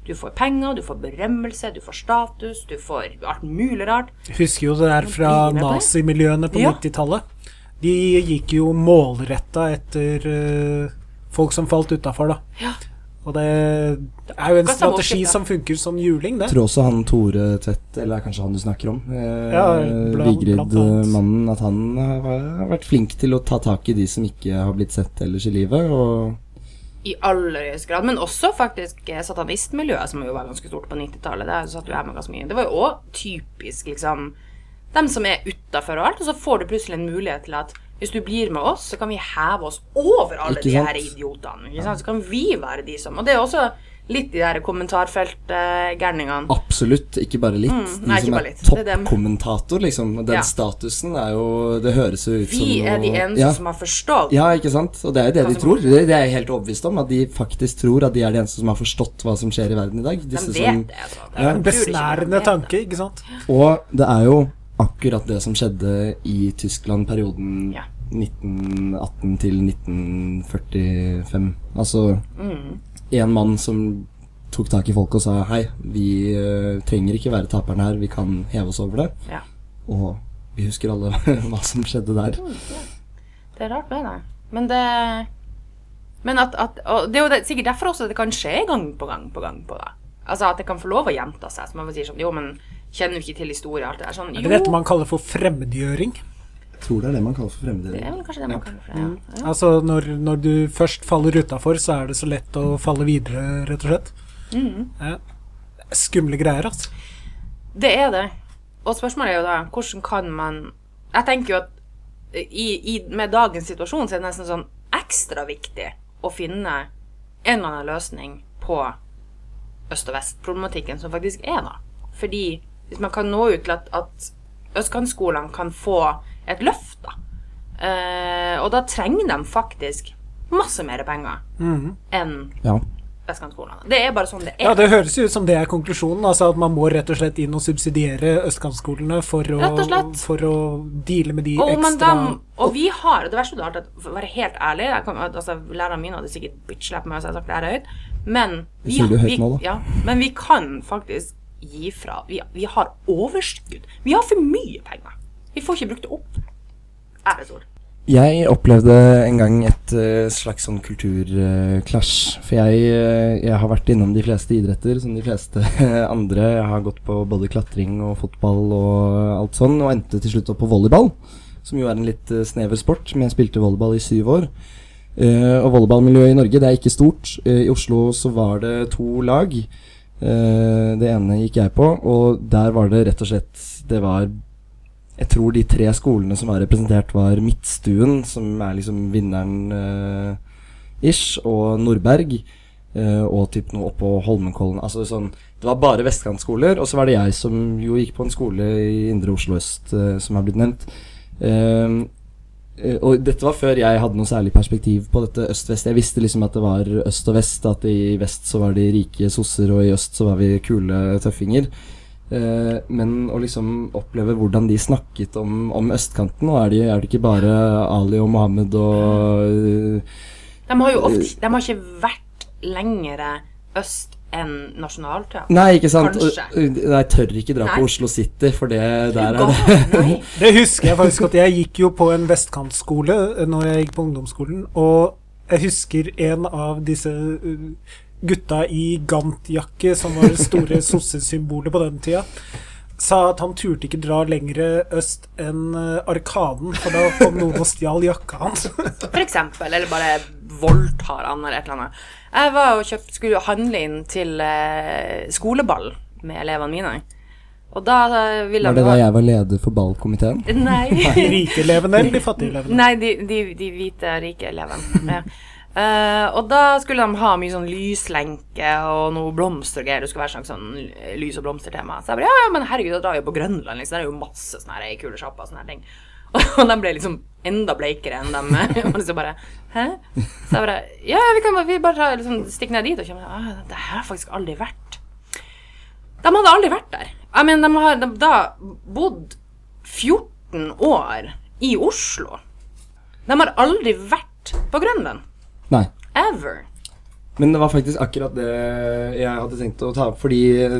du får penger, du får berømmelse, du får status, du får alt mulig rart. Husker jo det der fra nazimiljøene på Ja. 90-tallet. De gikk jo målretta etter eh, folk som falt utafor, da. Ja. Og det er jo en strategi som funker som juling, det. Jeg tror også han Tore Tvedt, eller er kanskje han du snakker om, eh, Ja. Vigrid-mannen, at han har har vært flink til å ta tak i de som ikke har blitt sett ellers i livet, og I aller høyeste grad. Men også faktisk eh, satanistmiljøet, som jo var ganske stort på 90-tallet. Det satt jo jeg med ganske mye. Det var jo òg typisk, liksom Dem som er utafor og alt, og så får du plutselig en mulighet til at hvis du blir med oss, så kan vi heve oss over alle de her idiotene. Så kan vi være de som Og det er også litt de der kommentarfeltgærningene. absolutt ikke bare litt. Mm, de som er. Det er toppkommentator, liksom. Den Ja. statusen er jo Det høres jo ut som Vi er de eneste ja. som har forstått. Ja, ikke sant? Og det er jo det Hva de tror. Det, det er jeg helt overbevist om. At de faktisk tror at de er de eneste som har forstått hva som skjer i verden i dag. De vet som, det, altså. Ja. Jeg En de besnærende tanke, ikke sant? og det er jo akkurat det som skjedde i Tyskland perioden Ja. 1918 til 1945. Altså Mm. En mann som tok tak i folk og sa hei, vi eh, trenger ikke være taperne her, vi kan heve oss over det. Ja. Og vi husker alle hva som skjedde der. Det er rart med det. Men det Men at, at Og det er jo det, sikkert derfor også det kan skje gang på gang på gang på det. Altså at det kan få lov å gjenta seg. Så man sier sånn Jo, men kjenner du ikke til historie og alt det der? Sånn, Er jo, det dette man kaller for fremmedgjøring? Tror det er det man kaller for det er vel kanskje det man kaller for det. Ja. Ja. Altså når, når du først faller utafor, så er det så lett å falle videre, rett og slett. Mm. Ja. Skumle greier, altså. Det er det. Og spørsmålet er jo da hvordan kan man Jeg tenker jo at i, i, med dagens situasjon så er det nesten sånn ekstra viktig å finne en eller annen løsning på øst- og vest-problematikken som faktisk er da. Fordi hvis man kan nå ut til at, at østkantskolene kan få et løft, da. Eh, og da trenger de faktisk masse mer penger enn Ja. vestkantskolene. Det er bare sånn det er. Ja, det høres jo ut som det er konklusjonen. Altså at man må rett og slett inn og subsidiere østkantskolene for å, for å deale med de Og, men ekstra dem- og vi har Det verste av alt, for å være helt ærlig jeg kan, altså, Lærerne mine hadde sikkert bitch-slappet meg hvis jeg hadde sagt det her høyt, men vi, vi, ja, men vi kan faktisk gi fra. Vi, vi har overskudd. Vi har for mye penger. Vi får ikke brukt det opp. Æresord. Jeg opplevde en gang et uh, slags sånn kulturclash. for jeg, uh, jeg har vært innom de fleste idretter som de fleste andre. Jeg har gått på både klatring og fotball og alt sånn, og endte til slutt opp på volleyball. Som jo er en litt eh, snever sport, men jeg spilte volleyball i syv år. Eh, og volleyballmiljøet i Norge det er ikke stort. I Oslo så var det to lag. Eh, det ene gikk jeg på, og der var det rett og slett Det var jeg tror de tre skolene som var representert, var Midtstuen, som er liksom vinneren eh, ish, og Nordberg. eh, og typ noe oppå Holmenkollen. Altså sånn Det var bare vestkantskoler, og så var det jeg som jo gikk på en skole i Indre Oslo øst, eh, som har blitt nevnt. Eh, eh, og dette var før jeg hadde noe særlig perspektiv på dette øst-vest. Jeg visste liksom at det var øst og vest, at i vest så var de rike sosser, og i øst så var vi kule tøffinger. Eh, men å liksom oppleve hvordan de snakket om, om østkanten og er, de, er det ikke bare Ali og Mohammed og eh, De har jo ofte De har ikke vært lengre øst enn Nationaltheatret. Nei, ikke sant? Jeg tør ikke dra Nei. på Oslo City, for det der er det. Det husker jeg faktisk at jeg gikk jo på en vestkantskole eh, når jeg gikk på ungdomsskolen, og jeg husker en av disse uh, gutta i gantjakke, som var det store sossesymbolet på den tida, sa at han turte ikke dra lenger øst enn eh, Arkaden, for da kom noen og stjal jakka hans. For eksempel. Eller bare voldtar han, eller et eller annet. Jeg var og kjøpt, skulle handle inn til eh, skoleball med elevene mine. Og da eh, ville Var det da jeg var leder for ballkomiteen? Nei. De rike elevene eller de fattige elevene? Nei, de, de, de hvite, rike elevene. Ja. Eh, og da skulle de ha mye sånn lyslenke og noe blomster og greier. Det skulle være sånn, sånn lys- og blomstertema. Så jeg bare ja, ja, men herregud, da drar vi jo på Grønland. Liksom. Det er jo masse sånne her kule sjapper og sånne her ting. Og de ble liksom enda bleikere enn dem. Og liksom bare Hæ? Så jeg bare Ja, vi kan bare, vi bare liksom, stikke ned dit og ah, Det her har faktisk aldri vært. De hadde aldri vært der. Jeg mener, de har de, da bodd 14 år i Oslo. De har aldri vært på Grønland. Nei. Ever. Men det var faktisk akkurat det jeg hadde tenkt å ta opp, fordi eh,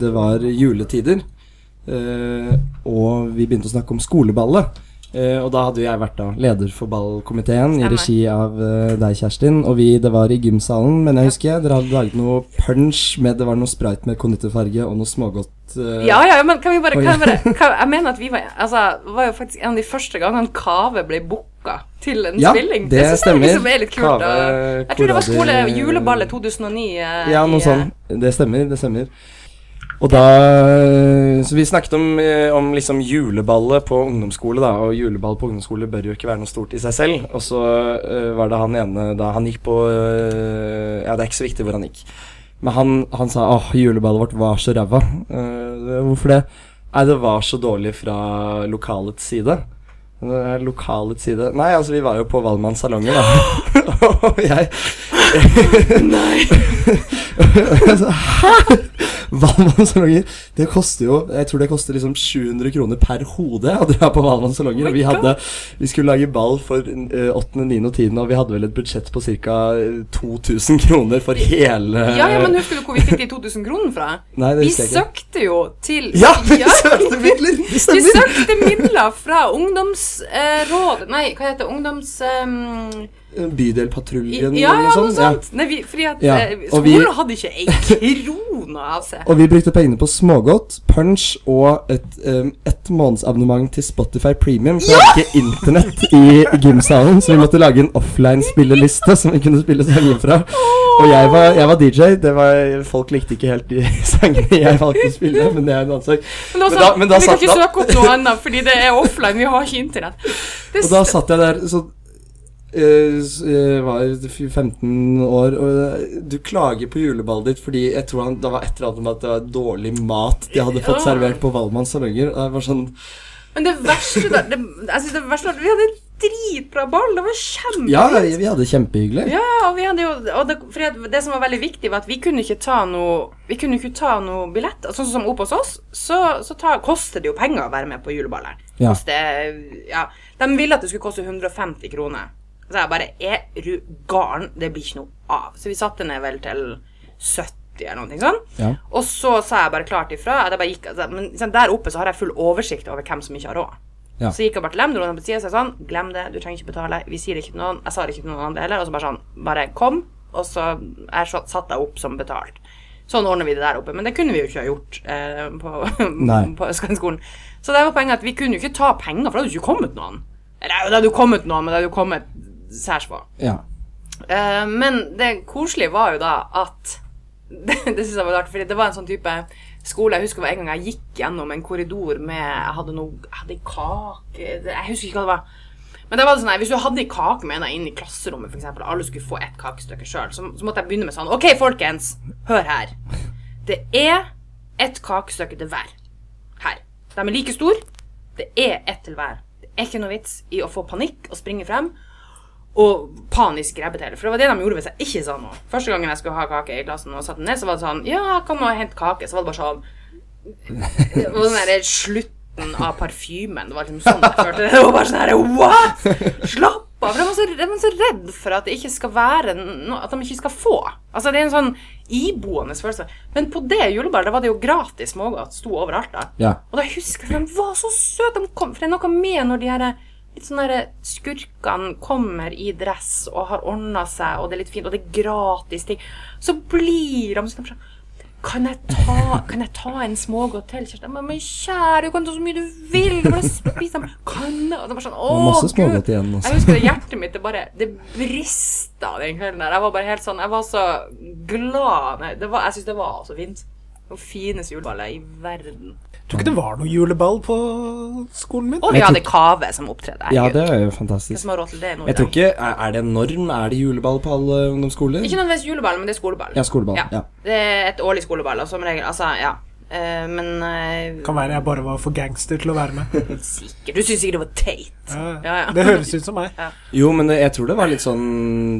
det var juletider. eh, og vi begynte å snakke om skoleballet. Uh, og da hadde jeg vært da leder for ballkomiteen i regi av uh, deg, Kjerstin. Og vi, det var i gymsalen, men jeg husker dere hadde laget noe punch med Det var noe sprite med konditorfarge og noe smågodt. uh, Ja, ja, men kan vi bare, kan jeg, bare kan, jeg mener at vi var Altså, det var jo faktisk en av de første gangene Kave ble booka til en Ja, spilling. det det stemmer. Jeg liksom er litt kult. Kave, og- jeg tror det var skole juleballet 2009. eh, Ja, noe sånt. sånn. Det stemmer, det stemmer. Og da Så vi snakket om, eh, om liksom juleballet på ungdomsskole, da. Og juleball på ungdomsskole bør jo ikke være noe stort i seg selv. Og så uh, var det han ene da han gikk på uh, Ja, det er ikke så viktig hvor han gikk. Men han, han sa åh, juleballet vårt var så ræva. Uh, hvorfor det? Nei, det var så dårlig fra lokalets side. Lokalets side Nei, altså, vi var jo på Valmanns salonger, da. og jeg Nei. Hæ? Valmanns salonger? Det koster jo Jeg tror det koster liksom 700 kroner per hode å dra på Valmannssalonger. Oh vi hadde Vi skulle lage ball for eh, 8., 9. og 10., og vi hadde vel et budsjett på ca. 2000 kroner for hele Ja, ja, men husker du hvor vi fikk de 2000 kronene fra? Nei, det Vi ikke. søkte jo til Ja, vi søkte midler! Vi søkte midler fra ungdomsråd Nei, hva heter det? Ungdoms... ehm, Bydelpatruljen ja, eller noe sånt. Ja. sånt. Nei, vi, fordi at Ja, eh, skolen hadde ikke ei krone av seg. Og vi brukte pengene på smågodt, punch og et, um, et månedsabonnement til Spotify Premium. For det hadde ikke internett i gymsalen, så vi måtte lage en offline-spilleliste som vi kunne spille sanger fra. Og jeg var, jeg var DJ. Det var, folk likte ikke helt de sangene jeg valgte å spille, men det er en annen sak. Men, også, Men da- men da vi kan satt- ikke søke opp noe annet, fordi det er offline. Vi har ikke internett. Det Og da satt jeg der så jeg var 15 år, og eh, du klager på juleballet ditt fordi jeg tror han, det var et eller annet med at det var dårlig mat de hadde fått Ja. servert på Valmanns salonger. Var sånn Men det verste da, det, synes det verste Vi hadde en dritbra ball. Det var kjempefint. Ja, vi hadde det kjempehyggelig. Ja, og vi hadde jo og det, det som var veldig viktig, var at vi kunne ikke ta noe Vi kunne ikke ta noe billett. Sånn som oppe hos oss, så, så ta, koster det jo penger å være med på juleballet. Ja. Koster, ja. De ville at det skulle koste 150 kroner. Så jeg bare Er du garen? Det blir ikke noe av. Så vi satte ned vel til 70 eller noe sånn. Ja. Og så sa jeg bare klart ifra. At jeg bare gikk, altså, men der oppe så har jeg full oversikt over hvem som ikke har råd. Ja. Så gikk jeg bare til dem, dro dem på siden og sa sånn Glem det, du trenger ikke betale. Vi sier det ikke til noen. Jeg sa det ikke til noen andre heller. Og så bare sånn Bare kom. Og så er så satt jeg opp som betalt. Sånn ordner vi det der oppe. Men det kunne vi jo ikke ha gjort eh, på, på Østkantsskolen. Så det var poenget at vi kunne jo ikke ta penger, for da hadde du ikke kommet noen. Eller det hadde jo kommet noen, men det hadde jo kommet særs få. Ja. Uh, men det koselige var jo da at Det, det synes jeg var rart, fordi det var en sånn type skole Jeg husker en gang jeg gikk gjennom en korridor med Jeg hadde noe Jeg hadde kake Jeg husker ikke hva det var. Men det var sånn, hvis du hadde en kake med deg inn i klasserommet, f.eks., og alle skulle få et kakestykke sjøl, så, så måtte jeg begynne med sånn OK, folkens, hør her. Det er ett kakestykke til hver. Her. De er like store. Det er ett til hver. Det er ikke noe vits i å få panikk og springe frem og panisk grabbe hele, For det var det de gjorde hvis jeg ikke sa noe. Første gangen jeg skulle ha kake i klassen og satte den ned, så var det sånn Ja, jeg kan nå hente kake. Så var det bare sånn Det var den derre slutten av parfymen. Det var liksom sånn jeg følte det. Det var bare sånn herre What?! Slapp av! For de var, så, jeg var så redd for at det ikke skal være noe At de ikke skal få. Altså, det er en sånn iboende følelse. Men på det juleballet var det jo gratis smågodt. Sto overalt, da. Ja. Og da husker jeg at de var så søte. De kom, for det er noe med når de her litt sånne skurkene kommer i dress og har ordna seg, og det er litt fint, og det er gratis ting, så blir de sånn kan jeg, ta, kan jeg ta en smågodt til, Kjersti? Men, men kjære, du kan ta så mye du vil. Du bare spiser dem. Kan jeg? Og det var sånn, å, masse smågodt igjen, Også. Jeg husker det hjertet mitt, det bare Det brista den kvelden der. Jeg var bare helt sånn Jeg var så glad. Nei, Det var, jeg syns det var så fint. Det fineste juleballet i verden. Tror ikke det var noe juleball på skolen min. Og vi hadde Kave som opptredde. Ja, det er jo fantastisk. som har råd til det nå? Jeg tror ikke Er er det en norm? Er det juleball på alle ungdomsskoler? Ikke nødvendigvis juleball, men det er skoleball. Ja, skoleball. Ja. Det er et årlig skoleball, og som regel Altså, ja. Eh, men uh, Kan være jeg bare var for gangster til å være med. sikkert Du syns sikkert det var teit. Ja, Ja, ja. Det høres ut som meg. Jo, men jeg tror det var litt sånn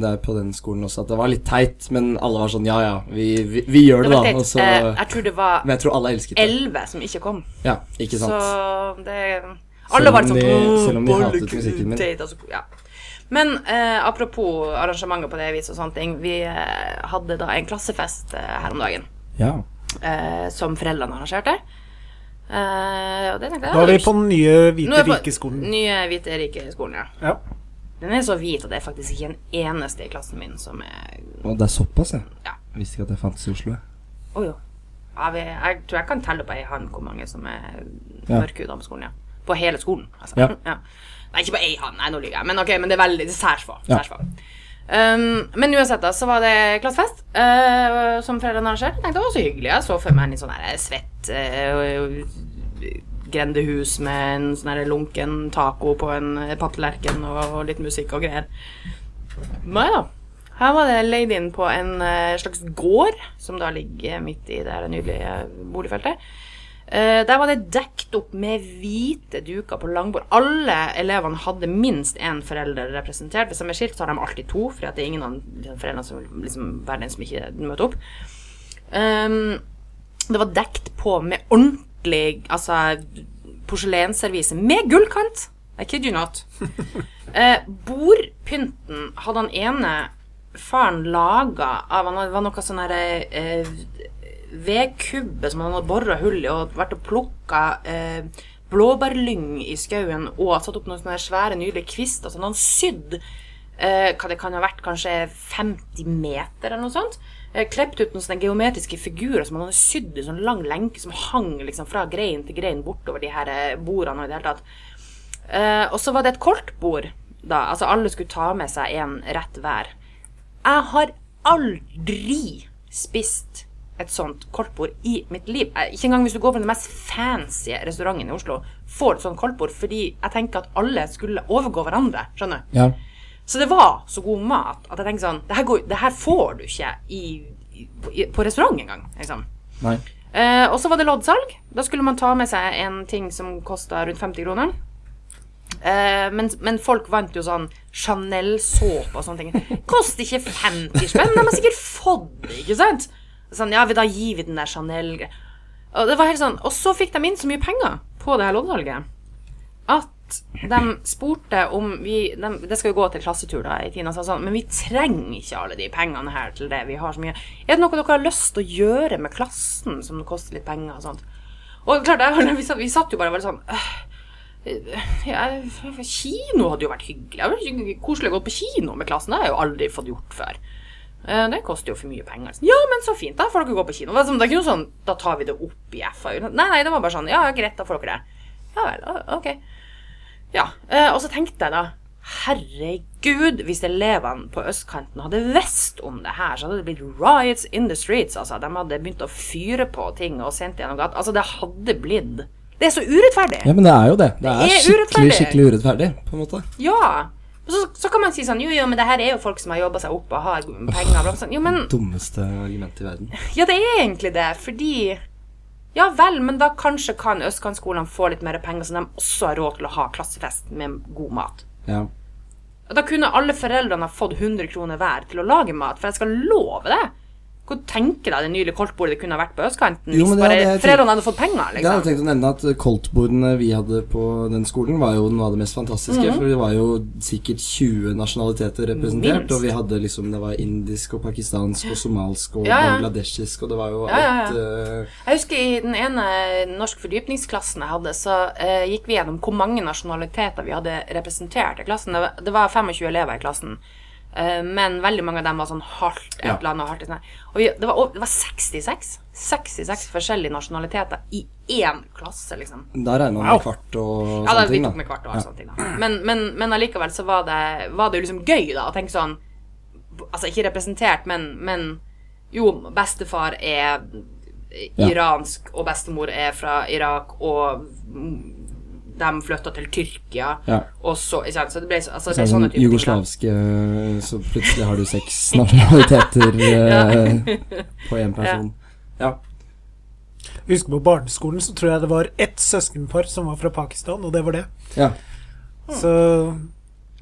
der på den skolen også, at det var litt teit, men alle var sånn ja ja, vi, vi, vi gjør Det det, da. Og så, uh, jeg tror det var men jeg tror alle elsket det. elleve som ikke kom. Ja, ikke sant. Så det Alle var sånn de- selv om de hatet musikken min». teit», altså, ja. Men eh, apropos arrangementer på det viset og sånne ting. Vi eh, hadde da en klassefest eh, her om dagen Ja. Eh, som foreldrene arrangerte. Eh, og det tenkte jeg Da er vi på den nye hvite er rike-skolen. Nye hvite rike-skolen, ja. Ja. Den er så hvit at det er faktisk ikke en eneste i klassen min som er Og det er såpass, ja. Ja. Jeg visste ikke at det fantes i Oslo. Å jo. Ja, vi, jeg tror jeg kan telle på ei hånd hvor mange som er Ja. mørkhuda på skolen, ja. På hele skolen, altså. Ja. Nei, ikke på ei hånd, nei, nå lyver jeg. Men ok, men det er veldig det er særs få. Ja. Um, men uansett, da, så var det klassefest uh, som foreldrene arrangerte. Tenkte det var så hyggelig. Jeg så for meg en sånn her svett uh, grendehus med en sånn lunken taco på en papptallerken og litt musikk og greier. Nei da. Her var det leid inn på en eh, slags gård, som da ligger midt i det nydelige boligfeltet. Eh, der var det dekt opp med hvite duker på langbord. Alle elevene hadde minst én forelder representert. Hvis de er skilt, så har de alltid to, for det er ingen av de foreldrene som liksom, være den som ikke møter opp. Um, det var dekt på med ordentlig altså, porselensservise med gullkant. I kid you not. Uh, bordpynten hadde han ene faren laga av Han var noe sånn herre eh, vedkubbe som han hadde bora hull i og vært og plukka eh, blåbærlyng i skauen og satt opp noen sånne svære, nydelige kvister. Sånn han sydd eh, hva det kan ha vært, kanskje 50 meter eller noe sånt. Eh, klept ut noen sånne geometriske figurer som han hadde sydd i sånn lang lenke som hang liksom fra grein til grein bortover de her eh, bordene og i det hele tatt. Eh, og så var det et koltbord, da. Altså alle skulle ta med seg en rett hver. Jeg har aldri spist et sånt koldtbord i mitt liv. Ikke engang hvis du går på den mest fancy restauranten i Oslo, får et sånt koldtbord fordi jeg tenker at alle skulle overgå hverandre. Skjønner du? Ja. Så det var så god mat at jeg tenkte sånn Det her, går, det her får du ikke i, i, på restaurant engang. Liksom. Nei. Eh, og så var det loddsalg. Da skulle man ta med seg en ting som kosta rundt 50 kroner. Uh, men, men folk vant jo sånn Chanel-såpe og sånne ting. Koster ikke 50 spenn, de har sikkert fått det, ikke sant? Sånn, ja, da gir vi den der Chanel Og det var helt sånn Og så fikk de inn så mye penger på det her loddsalget at de spurte om vi de, Det skal jo gå til klassetur da i sa sånn, men vi trenger ikke alle de pengene her til det. Vi har så mye. Er det noe dere har lyst til å gjøre med klassen som koster litt penger og sånt? Og klart, jeg, vi, satt, vi satt jo bare og var sånn øh, ja, Kino hadde jo vært hyggelig. Det hadde vært koselig å gå på kino med klassen. Det har jeg jo aldri fått gjort før. Eh, Det koster jo for mye penger. Ja, men så fint, da får dere gå på kino. Det er ikke noe sånn, da tar vi det opp i FAU. Nei, nei, det var bare sånn, ja, greit, da får dere det. Ja vel, ok. Ja, eh, og så tenkte jeg da, herregud, hvis elevene på østkanten hadde visst om det her, så hadde det blitt riots in the streets, altså. De hadde begynt å fyre på ting og sendt gjennom gata. Altså, det hadde blitt Det er så urettferdig. Ja, men det er jo det. Det Det er er skikkelig, urettferdig. skikkelig urettferdig, på en måte. Ja. Og så, så kan man si sånn Jo, jo, men det her er jo folk som har jobba seg opp og har penger. bla, Sånn. Jo, men Dummeste argumentet i verden. Ja, det er egentlig det, fordi Ja vel, men da kanskje kan østkantskolene få litt mer penger, så de også har råd til å ha klassefest med god mat. Ja. Og Da kunne alle foreldrene ha fått 100 kroner hver til å lage mat, for jeg skal love det. Hvor tenker deg det nylige koldtbordet det kunne ha vært på østkanten Jo, hvis bare hadde foreldrene hadde fått penger? Jeg hadde liksom. tenkt å nevne at koldtbordene vi hadde på den skolen, var jo noe av det mest fantastiske. Mhm. For det var jo sikkert 20 nasjonaliteter representert. Minst. Og vi hadde liksom Det var indisk og pakistansk og somalsk og Ja, ja. bangladeshisk, og det var jo ja. alt uh... Jeg husker i den ene norsk fordypningsklassen jeg hadde, så uh, gikk vi gjennom hvor mange nasjonaliteter vi hadde representert i klassen. Det var 25 elever i klassen. Eh, men veldig mange av dem var sånn halvt et eller annet. Halvt, et og vi, det, var, det var 66 66 forskjellige nasjonaliteter i én klasse, liksom. Da regna man Wow. med kvart og Ja, da, sånne vi ting. tok da. med kvart og Ja. sånne ting. Da. Men, men, men allikevel så var det, var det jo liksom gøy, da, å tenke sånn Altså ikke representert, men, men jo, bestefar er Ja. iransk, og bestemor er fra Irak, og de flytta til Tyrkia, Ja. og så ikke sant? Så det ble altså, det er sånne sånn type ting. jugoslavske Så plutselig har du seks nasjonaliteter eh, på én person. Ja. Husk på barneskolen så tror jeg det var ett søskenpar som var fra Pakistan, og det var det. ja. Så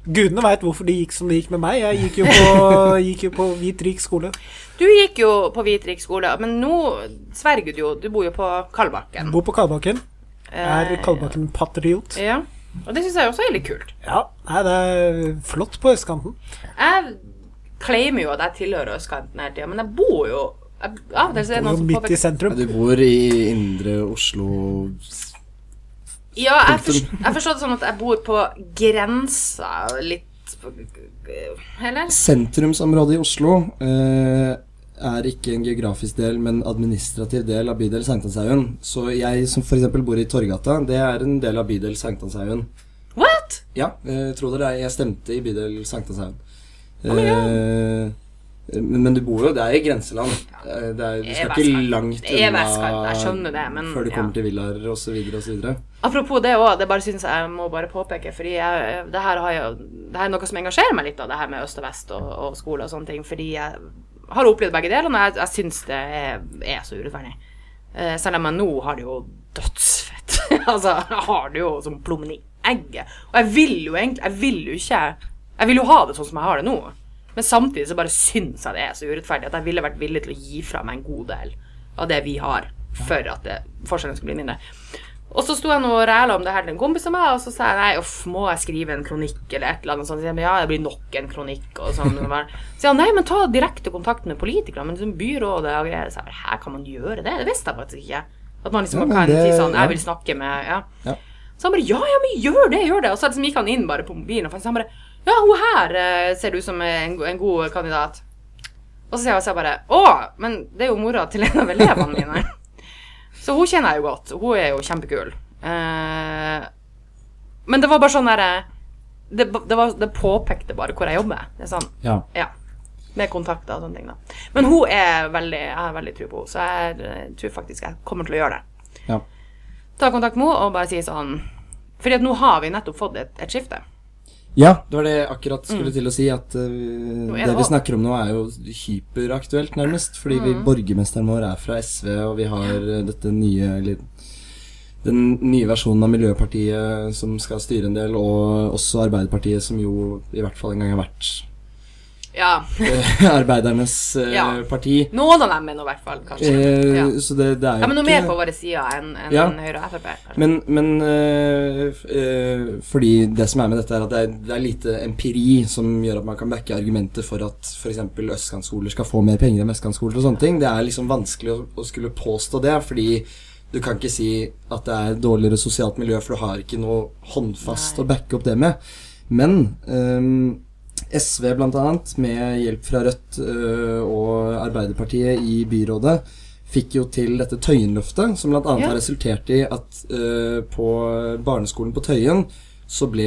gudene veit hvorfor det gikk som det gikk med meg. Jeg gikk jo på, gikk jo på hvit, rik skole. Du gikk jo på Hvitrik skole, men nå sverger du jo. Du bor jo på Kalbakken. Bor på Kalbakken. Er Eh, Kalbakken patriot. Ja. Og det syns jeg også er litt kult. Ja, nei, det er flott på østkanten. Jeg claimer jo at jeg tilhører østkanten hele tida, men jeg bor jo jeg, Av og er Bor noen som midt i sentrum. sentrum. Du bor i indre Oslo Ja, jeg, forst, jeg forstår det sånn at jeg bor på grensa litt på- Eller? Sentrumsområdet i Oslo eh, er ikke en geografisk del, men administrativ del av bydel Sankthanshaugen. Så jeg som f.eks. bor i Torgata, det er en del av bydel Sankthanshaugen. What? Ja, eh, tro det eller ei, jeg stemte i bydel Sankthanshaugen. Oh Eh, men, men du bor jo Det er i grenseland. Eh, Det er, du skal ikke langt men før du ja. kommer til villaer osv. osv. Apropos det òg, det bare synes jeg må bare påpeke, fordi jeg, det her har jo Det her er noe som engasjerer meg litt, da, det her med øst og vest og, og skole og sånne ting, fordi jeg har opplevd begge deler, og jeg, jeg syns det er, er så urettferdig. Eh, selv om jeg nå har det jo dødsfett. altså, jeg har det jo som plommen i egget. Og jeg vil jo egentlig Jeg vil jo ikke Jeg vil jo ha det sånn som jeg har det nå. Men samtidig så bare syns jeg det er så urettferdig at jeg ville vært villig til å gi fra meg en god del av det vi har, for at det, forskjellen skulle bli mindre. Og så sto jeg nå og ræla om det her til en kompis av meg, og så sa jeg nei, uff, må jeg skrive en kronikk eller et eller annet sånt? Så jeg, ja, det blir nok en kronikk og sånn. Så han nei, men ta direkte kontakt med politikere, men liksom byrådet og greier. Så jeg her kan man gjøre det? Det visste jeg faktisk ikke. At man liksom Ja, kan det- si sånn, jeg vil snakke med Ja. Ja. Så han bare ja, ja, men gjør det, gjør det. Og så liksom gikk han inn bare på mobilen og så han bare ja, hun her eh, ser du som en, en god kandidat. Og så sier jeg så jeg bare å, men det er jo mora til en av elevene mine. Så hun kjenner jeg jo godt. Hun er jo kjempekul. Eh, men det var bare sånn derre det, det, det påpekte bare hvor jeg jobber. Det er sånn, Ja. ja. Med kontakter og sånne ting, da. Men hun er veldig Jeg har veldig tro på henne, så jeg eh, tror faktisk jeg kommer til å gjøre det. Ja. Ta kontakt med henne og bare si sånn Fordi at nå har vi nettopp fått et, et skifte. Ja, det var det jeg akkurat skulle til å si. At uh, det det vi også. snakker om nå, er jo hyperaktuelt, nærmest. Fordi vi, borgermesteren vår er fra SV, og vi har uh, dette nye eller, Den nye versjonen av Miljøpartiet som skal styre en del, og også Arbeiderpartiet, som jo i hvert fall en gang har vært Ja. arbeidernes eh, Ja. parti. Noen av dem er nå i hvert fall, kanskje. Eh, ja. Så det, det er jo ja, men noe mer på våre sider enn en, Ja. Høyre og Frp. kanskje. Men, men øh, øh, fordi det som er med dette, er at det er, det er lite empiri som gjør at man kan backe argumenter for at f.eks. østkantskoler skal få mer penger enn vestkantskoler og sånne ting. Det er liksom vanskelig å, å skulle påstå det, fordi du kan ikke si at det er dårligere sosialt miljø, for du har ikke noe håndfast Nei. å backe opp det med. Men øhm, SV bl.a., med hjelp fra Rødt øh, og Arbeiderpartiet i byrådet, fikk jo til dette Tøyenløftet, som bl.a. Ja. har resultert i at øh, på barneskolen på Tøyen så ble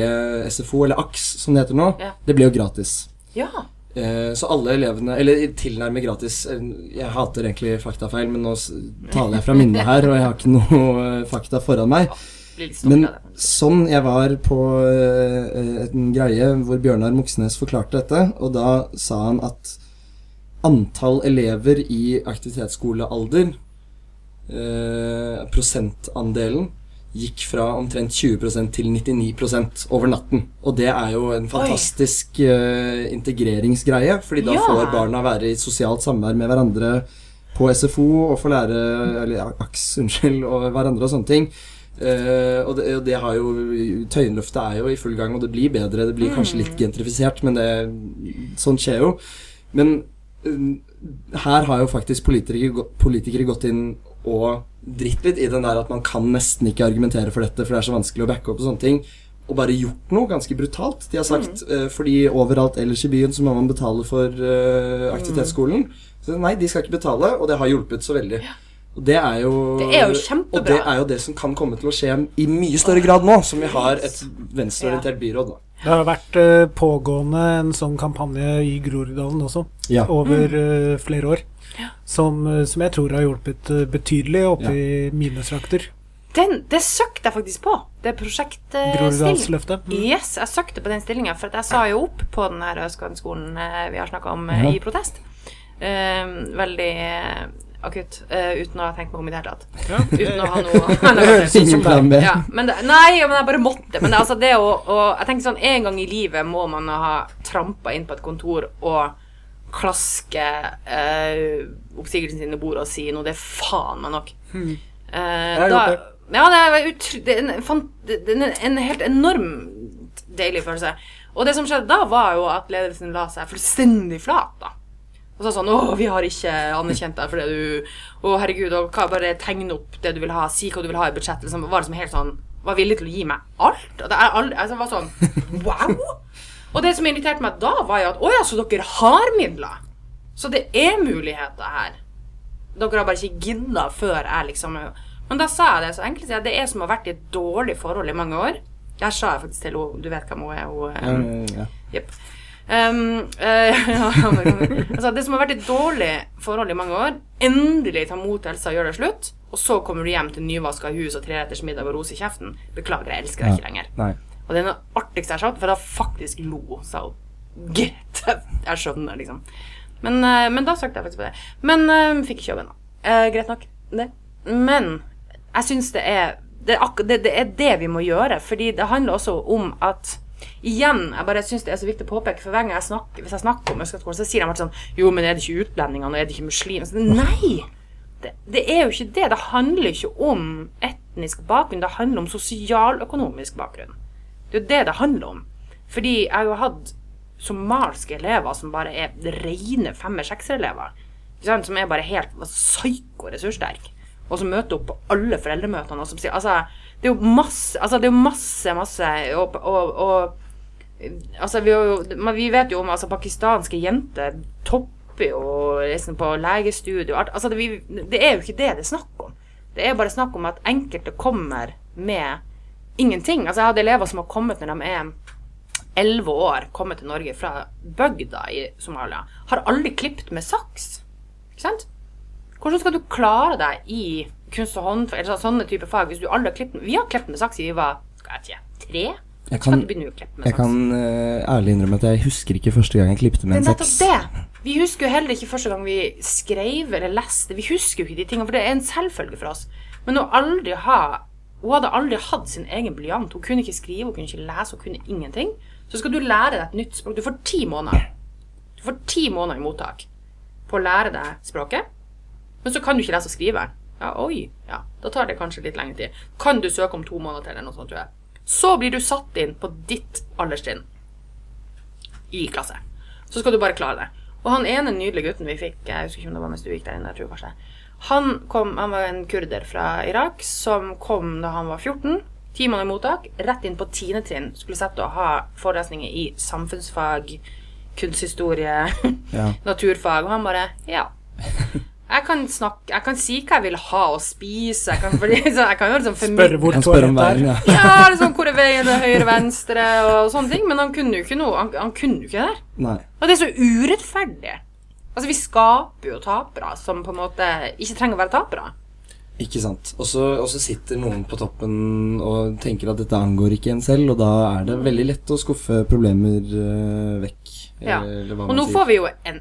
SFO, eller AKS som det heter nå, Ja. det ble jo gratis. Ja. Eh, så alle elevene Eller tilnærmet gratis. eh, Jeg hater egentlig faktafeil, men nå taler jeg fra minnet her, og jeg har ikke noe eh, fakta foran meg. Men sånn jeg var på uh, en greie hvor Bjørnar Moxnes forklarte dette, og da sa han at antall elever i aktivitetsskolealder, uh, prosentandelen, gikk fra omtrent 20% til 99% over natten. Og det er jo en fantastisk uh, integreringsgreie, fordi da Ja. får barna være i sosialt samvær med hverandre på SFO og få lære Eller AKS, unnskyld, og hverandre og sånne ting. Eh, og, det, og det har jo Tøyenløftet er jo i full gang, og det blir bedre. Det blir kanskje litt gentrifisert, men det, sånt skjer jo. Men uh, her har jo faktisk politikere, politikere gått inn og dritt litt i den der at man kan nesten ikke argumentere for dette, for det er så vanskelig å backe opp og sånne ting. Og bare gjort noe ganske brutalt. De har sagt eh, fordi overalt ellers i byen så må man betale for aktivitetsskolen. Så nei, de skal ikke betale, og det har hjulpet så veldig. Og det er jo Det er jo kjempebra. Og det er jo det som kan komme til å skje i mye større grad nå, som vi har et venstreorientert byråd. Da. Det har vært uh, pågående en sånn kampanje i Groruddalen også, Ja. over uh, flere år. Som, eh, som jeg tror har hjulpet uh, betydelig oppe i mine trakter. Den, det søkte jeg faktisk på. Det prosjektstilling. Groruddalsløftet. Mm. Yes, jeg søkte på den stillinga, for at jeg sa jo opp på den her Østkanten-skolen vi har snakka om Ja. i protest. Eh, veldig akutt, Uh, uten å ha tenkt meg om i det hele tatt. Uten å ha noe Det høres ut som plan B. ja, men det, Nei, men jeg bare måtte. Men det, altså det å, å Jeg tenker sånn En gang i livet må man ha trampa inn på et kontor og klaske eh, oppsigelsen sin i bordet og si noe. Det er faen meg nok. Eh, har da, gjort ja, det er, utr- det er en, det er en, en helt enormt deilig følelse. Og det som skjedde da, var jo at ledelsen la seg fullstendig flat, da. Og sa sånn 'Å, vi har ikke anerkjent deg fordi du Å, herregud, og hva, bare tegne opp det du vil ha, si hva du vil ha i budsjettet. Liksom, var liksom helt sånn Var villig til å gi meg alt. Og det er aldri, altså, var sånn Wow! Og det som irriterte meg da, var jo at Å ja, så dere har midler? Så det er muligheter her. Dere har bare ikke gidda før jeg liksom Men da sa jeg det så enkelt. Det er som å ha vært i et dårlig forhold i mange år. Der sa jeg faktisk til henne Du vet hvem hun er? Hun, Ja, ja, ja. Jepp. Um, uh, ja, altså, det som har vært et dårlig forhold i mange år, endelig ta mot til Elsa og gjør det slutt, og så kommer du hjem til nyvaska hus og treretters middag og ros i kjeften. Beklager, jeg elsker deg ikke lenger. Nei. Og det er noe artigste jeg har sagt, for da faktisk lo, sa hun. Greit, jeg skjønner, liksom. Men, uh, men da søkte jeg faktisk på det. Men uh, fikk ikke jobben, da. Uh, greit nok, det. Men jeg syns det er det det, det er det vi må gjøre, fordi det handler også om at Igjen, jeg bare synes det er så viktig å påpeke, for hver gang jeg snakker, hvis jeg snakker om Østlandsskolen, så sier de alltid sånn Jo, men er det ikke utlendinger, og er det ikke muslimer? Så, Nei! Det, det er jo ikke det. Det handler ikke om etnisk bakgrunn, det handler om sosialøkonomisk bakgrunn. Det er jo det det handler om. Fordi jeg har jo hatt somaliske elever som bare er rene femmer-sekser-elever. Som er bare helt psyko-ressurssterke. Og som møter opp på alle foreldremøtene. Og som sier, altså, det er jo masse, altså, det er masse, masse og, og, og Altså, vi, jo, vi vet jo om altså, pakistanske jenter topper jo liksom på legestudio. Altså, det, vi, det er jo ikke det det er snakk om. Det er bare snakk om at enkelte kommer med ingenting. Altså, jeg hadde elever som har kommet når de er elleve år, kommet til Norge fra bygda i Somalia. Har aldri klipt med saks. Ikke sant? Hvordan skal du klare deg i kunst og håndverk eller sånne type fag hvis du aldri har klippet Vi har klippet med saks siden vi var skal jeg ikke, tre. Jeg kan, jeg kan uh, ærlig innrømme at jeg husker ikke første gang jeg klippet med en seks. det. Vi husker jo heller ikke første gang vi skrev eller leste. Vi husker jo ikke de tingene, for det er en selvfølge for oss. Men hun, aldri ha Hun hadde aldri hatt sin egen blyant. Hun kunne ikke skrive, hun kunne ikke lese, hun kunne ingenting. Så skal du lære deg et nytt språk. Du får ti måneder. Du får ti måneder i mottak på å lære deg språket. Men så kan du ikke lese og skrive. Ja, oi. Ja, da tar det kanskje litt lengre tid. Kan du søke om to måneder eller noe sånt, tror jeg. Så blir du satt inn på ditt alderstrinn i klasse. Så skal du bare klare det. Og han ene nydelige gutten vi fikk, jeg husker ikke om det var mens du gikk der inne, jeg tror kanskje, han, kom, han var en kurder fra Irak som kom da han var 14, ti måneder i mottak, rett inn på tiende trinn. skulle sette og ha forelesninger i samfunnsfag, kunsthistorie, Ja. naturfag, og han bare, ja, jeg kan snakke Jeg kan si hva jeg vil ha å spise. Jeg kan, fordi, så, jeg kan jo liksom Spørre hvor Jeg spør om toalettet veien, er. ja. Ja, liksom hvor er veien til høyre, venstre og sånne ting. Men han kunne jo ikke noe. Han, han kunne jo ikke det der. Nei. Og det er så urettferdig. Altså, vi skaper jo tapere som på en måte ikke trenger å være tapere. Ikke sant. Og så sitter noen på toppen og tenker at dette angår ikke en selv, og da er det veldig lett å skuffe problemer øh, vekk. Ja. Eller hva Og man nå sier. får vi jo en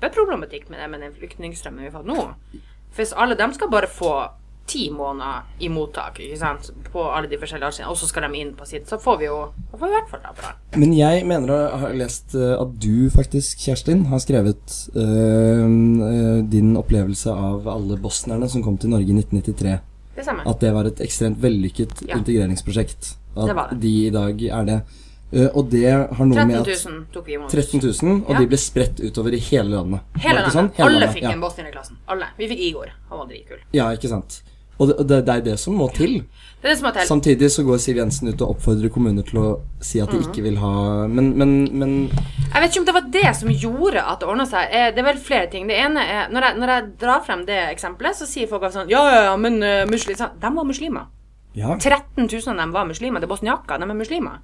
kjempeproblematikk med det med den flyktningstrømmen vi har fått nå. Hvis alle dem skal bare få ti måneder i mottak ikke sant? på alle de forskjellige artene, og så skal de inn på sitt, så får vi jo får vi i hvert fall tapere. Men jeg mener å ha lest eh, at du faktisk, Kjerstin, har skrevet eh, din opplevelse av alle bosnierne som kom til Norge i 1993. Det. At det var et ekstremt vellykket Ja. integreringsprosjekt. At Det det. de i dag er det. Eh, og det har noe 13 med at 000 tok vi imot. 13 000, og Ja. de ble spredt utover i hele landet. Hele landet. sånn? Hele Alle landet, fikk ja. en bosnier i klassen. Alle. Vi fikk Igor. Han var dritkul. Ja, ikke sant. Og det, det, er det som må til. Det er det som er til. Samtidig så går Siv Jensen ut og oppfordrer kommuner til å si at de Mhm. ikke vil ha Men, men, men Jeg vet ikke om det var det som gjorde at det ordna seg. Eh, Det er vel flere ting. Det ene er Når jeg, når jeg drar frem det eksempelet, så sier folk sånn Ja, ja, ja, men uh, muslim, sånn, De var muslimer. Ja. 13 000 av dem var muslimer. Det er bosniakker. De er muslimer.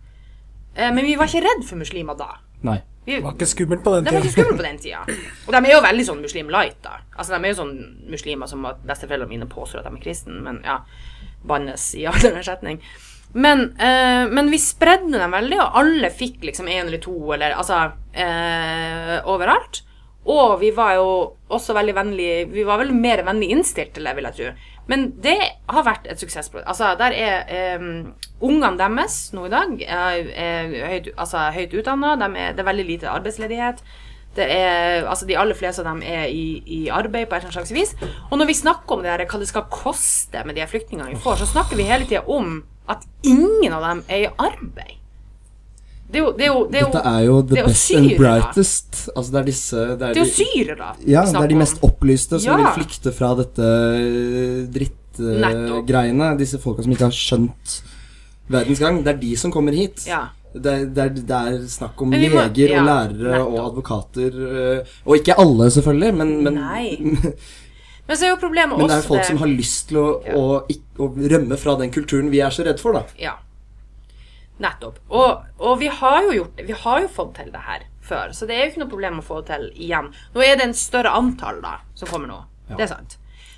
Eh, Men vi var ikke redd for muslimer da. Nei. Vi, Det var ikke skummelt på den det var ikke skummelt på den tida. Og de er jo veldig sånn muslim light, da. Altså, de er jo sånn muslimer som at besteforeldrene mine påstår at de er kristne, men ja Bannes i andre setning. Men, eh, men vi spredde dem veldig, og alle fikk liksom én eller to, eller altså eh, Overalt. Og vi var jo også veldig vennlig Vi var vel mer vennlig innstilt til det, vil jeg tro. Men det har vært et suksessprosjekt. Altså, der er um, Ungene deres nå i dag er, er høyt, altså, høyt utdanna. Det er veldig lite arbeidsledighet. Det er, altså De aller fleste av dem er i, i arbeid på et slags vis. Og når vi snakker om det her, hva det skal koste med de flyktningene vi får, så snakker vi hele tida om at ingen av dem er i arbeid. Det er jo, det er jo, det er jo, Dette er jo the det er best best and brightest. Altså det er disse Det er, Det jo syre, da. Ja, det er de mest opplyste som Ja. vil flykte fra dette drittgreiene. Uh, Disse folka som ikke har skjønt verdens gang. Det er de som kommer hit. Ja. Det, det, er, det er snakk om må- leger og lærere og advokater. Uh, Og ikke alle, selvfølgelig, men, men, Nei. Men så er jo problemet men det er folk folk som har lyst til å, å, å rømme fra den kulturen vi er så redd for, da. Ja. Nettopp. Og, og vi har jo gjort det. Vi har jo fått til det her før, så det er jo ikke noe problem å få det til igjen. Nå er det en større antall da, som kommer nå. Ja. Det er sant.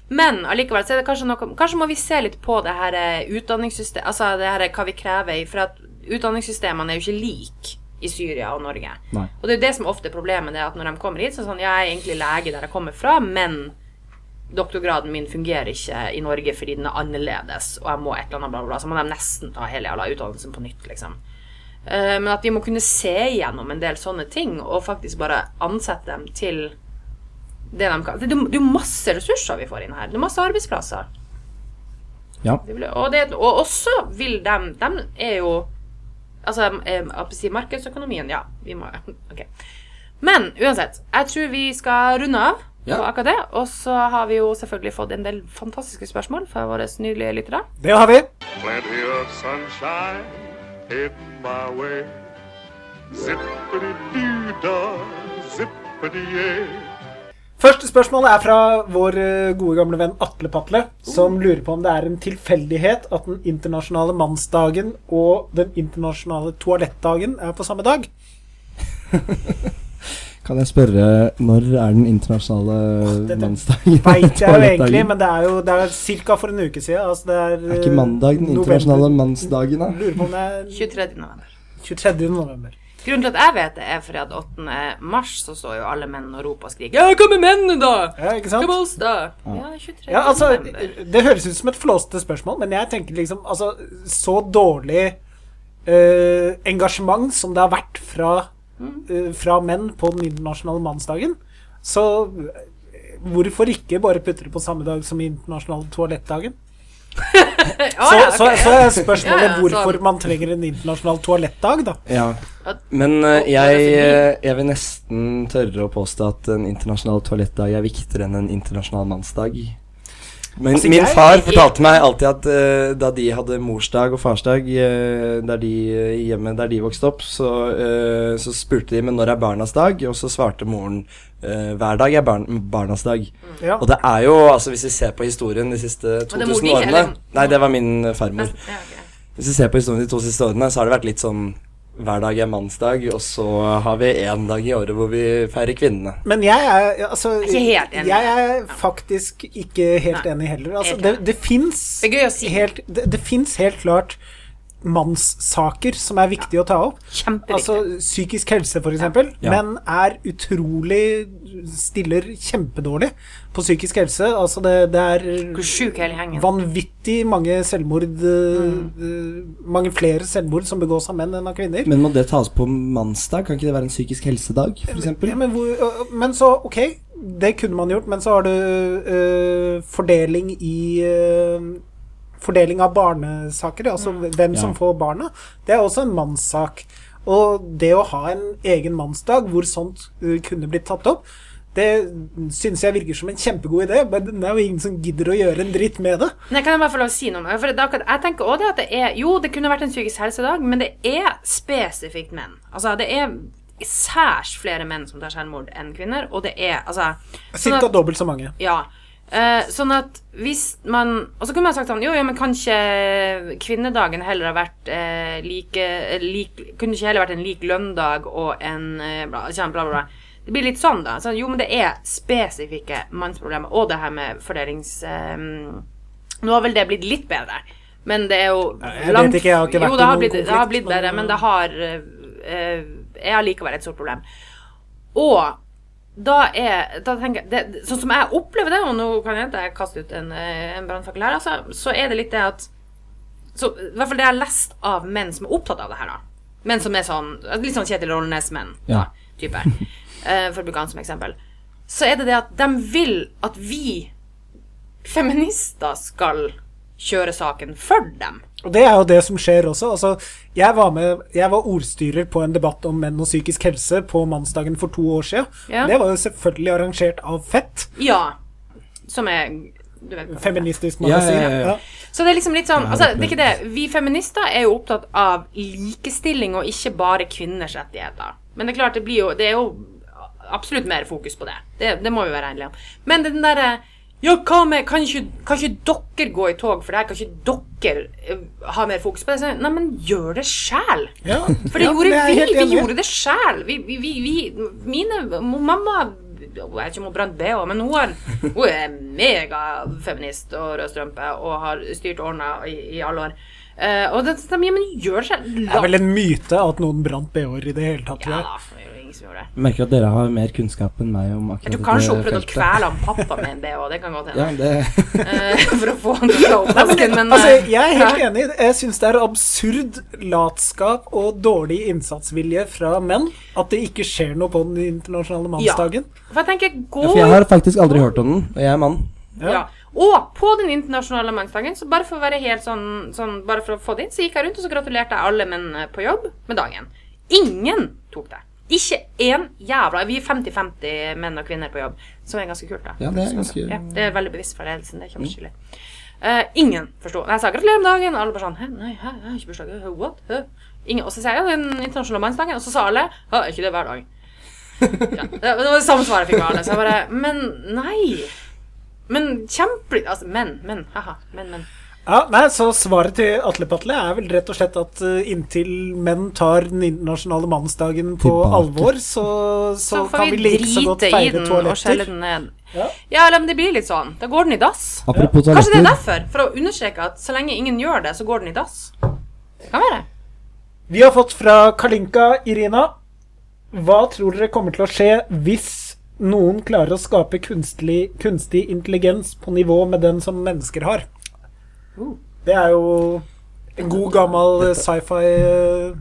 Men allikevel så er det kanskje noe Kanskje må vi se litt på det her eh, utdanningssystemet Altså det her hva vi krever, for at utdanningssystemene er jo ikke like i Syria og Norge. Nei. Og det er jo det som ofte er problemet, det at når de kommer hit, så er det sånn Jeg er egentlig lege der jeg kommer fra, men doktorgraden min fungerer ikke i Norge fordi den er annerledes, og jeg må et eller annet bla, bla, bla. Så må de nesten ta hele jævla utdannelsen på nytt, liksom. Eh, men at vi må kunne se igjennom en del sånne ting, og faktisk bare ansette dem til det de kan. Det er jo- masse ressurser vi får inn her. Det er masse arbeidsplasser. Ja. Og, det, og også vil de De er jo Altså, si markedsøkonomien, ja. Vi må Ok. Men uansett, jeg tror vi skal runde av Ja. på akkurat det. Og så har vi jo selvfølgelig fått en del fantastiske spørsmål fra våre nydelige lyttere. Det har vi. Plenty of sunshine heading my way. Zippity-doo-dah, zippity-yay. Første spørsmål er fra vår eh, gode gamle venn Atle Patle, som lurer på om det er en tilfeldighet at den internasjonale mannsdagen og den internasjonale toalettdagen er på samme dag. Kan jeg spørre, når er den internasjonale oh, mannsdagen? Veit jeg jo egentlig, men det er jo det er ca. for en uke siden. Altså det er, Er ikke mandag den internasjonale november. mannsdagen, da? Lurer på om det er 23. november. 23. november. Grunnen til at jeg vet det, er fordi at 8. mars så står jo alle menn og roper og skriker Ja, hva med mennene, da? Ja, ikke Hva sant? med oss, da? Ja, 23. Ja, altså, november. Det høres ut som et flåsete spørsmål, men jeg tenker liksom altså, Så dårlig eh, engasjement som det har vært fra, eh, fra menn på den internasjonale mannsdagen, så eh, hvorfor ikke bare putte det på samme dag som internasjonale toalettdagen? ah, så, ja, så, så er spørsmålet Ja, ja, hvorfor man trenger en internasjonal toalettdag, da. Ja. Men og jeg, jeg vil nesten tørre å påstå at en internasjonal toalettdag er viktigere enn en internasjonal mannsdag. Men Altså, min far fortalte meg alltid at uh, da de hadde morsdag og farsdag uh, der de, uh, hjemme der de vokste opp, så, eh, så spurte de men når er barnas dag, og så svarte moren eh, hver dag er barn, barnas dag. Ja. Og det er jo, altså hvis vi ser på historien de siste 2000 årene Nei, det var min eh, farmor. Hvis vi ser på historien de to siste årene, så har det vært litt sånn hver dag er mannsdag, og så har vi én dag i året hvor vi feirer kvinnene. Men jeg er altså, Jeg er ikke helt enig. Jeg er faktisk ikke helt Nei. enig heller. Altså, det det fins helt, det, det fins helt klart mannssaker som er viktige å ta opp. Kjempeviktig. Altså psykisk helse, for eksempel. Ja. Menn er utrolig Stiller kjempedårlig på psykisk helse. Altså, det, det er vanvittig mange selvmord Mm. eh, Mange flere selvmord som begås av menn enn av kvinner. Men må det tas på mannsdag? Kan ikke det være en psykisk helsedag, f.eks.? Ja, men, hvor, øh, men så, ok, det kunne man gjort, men så har du øh, fordeling i øh, Fordeling av barnesaker, altså hvem som får barna. Det er også en mannssak. Og det å ha en egen mannsdag hvor sånt øh, kunne blitt tatt opp, det syns jeg virker som en kjempegod idé, men det er jo ingen som gidder å gjøre en dritt med det. Nei, kan jeg bare få lov å si noe om det? For akkurat- jeg tenker også det at det er Jo, det kunne vært en psykisk helsedag, men det er spesifikt menn. Altså, det er særs flere menn som tar selvmord enn kvinner, og det er altså sånn Cirka at- dobbelt så mange. Ja. Eh, sånn at hvis man Og så kunne man sagt sånn Jo, jo, men kanskje kvinnedagen heller har vært eh, like, like Kunne ikke heller vært en lik lønndag og en eh, bla, bla, bla, bla. Det blir litt sånn, da. Så, jo, men det er spesifikke mannsproblemer. Og det her med fordelings... Eh, nå har vel det blitt litt bedre. Men det er jo Jeg vet ikke, jeg har ikke vært Jo, det har blitt, det har blitt bedre, men det har eh, eh, er allikevel et stort problem. Og da er da tenker jeg, det, Sånn som jeg opplever det, og nå kan jeg jeg kaste ut en, eh, en brannfakkel her, altså, så er det litt det at så, I hvert fall det jeg har lest av menn som er opptatt av det her, da. Menn som er sånn Litt sånn Kjetil Rollnes-menn, Ja. type. eh, for å bruke han som eksempel. Så er det det at de vil at vi feminister skal kjøre saken for dem. Og det er jo det som skjer også. Altså, jeg, var med, jeg var ordstyrer på en debatt om menn og psykisk helse på mannsdagen for to år siden. Ja. Det var jo selvfølgelig arrangert av Fett, Ja. Som er du vet, hva. feministisk Ja, ja, magasin. ja, ja. Så det er liksom litt sånn altså, det er ikke det. Vi feminister er jo opptatt av likestilling og ikke bare kvinners rettigheter. Men det er klart, det blir jo Det er jo absolutt mer fokus på det. Det, det må vi være enige om. Men den derre ja, hva med kan ikke, kan ikke dere gå i tog for det her? Kan ikke dere eh, ha mer fokus på det? Så, Nei, men gjør det sjæl! Ja. For det Ja, gjorde vi. Vi gjorde det sjæl. Vi, vi, vi, mine Mamma Jeg vet ikke om hun brant BH, men hun, har, hun er megafeminist og rød strømpe og har styrt ordna i, i alle år. Uh, og det, det, men gjør det sjøl. Det er vel en myte at noen brant BH-er i det hele tatt. Ja da, det er som gjør det. Jeg merker at dere har mer kunnskap enn meg om Jeg akkurat tror kanskje hun dette prøvde å kvele han pappa med en BH. Det kan godt Ja, hende. det Eh, for å få han til å ta opp vasken, men Altså, eh, jeg er helt ja. enig. Jeg syns det er absurd latskap og dårlig innsatsvilje fra menn at det ikke skjer noe på den internasjonale mannsdagen. For jeg tenker, gå ja, For jeg har faktisk aldri hørt om den, og jeg er mann. Ja. Og på den internasjonale mannsdagen, så bare for å være helt sånn, sånn Bare for å få det inn, så gikk jeg rundt og så gratulerte jeg alle menn på jobb med dagen. Ingen tok det. Ikke én jævla Vi er 50-50 menn og kvinner på jobb, som er ganske kult, da. Ja, det er ganske Ja, det er veldig bevisst for ledelsen. Det er kjempeskilig. Mm. Uh, ingen forsto. Jeg sa gratulerer med dagen, og alle bare sånn Hæ, nei, hæ, jeg har ikke bursdag. Hæ, What? Hæ? Ingen, og så sier jeg den internasjonale mannsdagen, og så sa alle Hæ, er ikke det hver dag? ja, det var det samme svaret jeg fikk av alle. Så jeg bare Men nei. Men kjempe... Altså, men, men. Ha-ha. Men, menn. Ja, nei, Så svaret til Atle Patle er vel rett og slett at eh, inntil menn tar den internasjonale mannsdagen på Tilbake. alvor, så, så, Så kan vi vi like så godt feire den og skjelle toaletter. Ja. Ja, eller men det blir litt sånn. Da går den i dass. Apropos Kanskje det er derfor? For å understreke at så lenge ingen gjør det, så går den i dass. Det kan være. Vi har fått fra Kalinka Irina. Hva tror dere kommer til å skje hvis noen klarer å skape kunstig, kunstig intelligens på nivå med den som mennesker har? Det er jo en god gammel eh, sci-fi eh,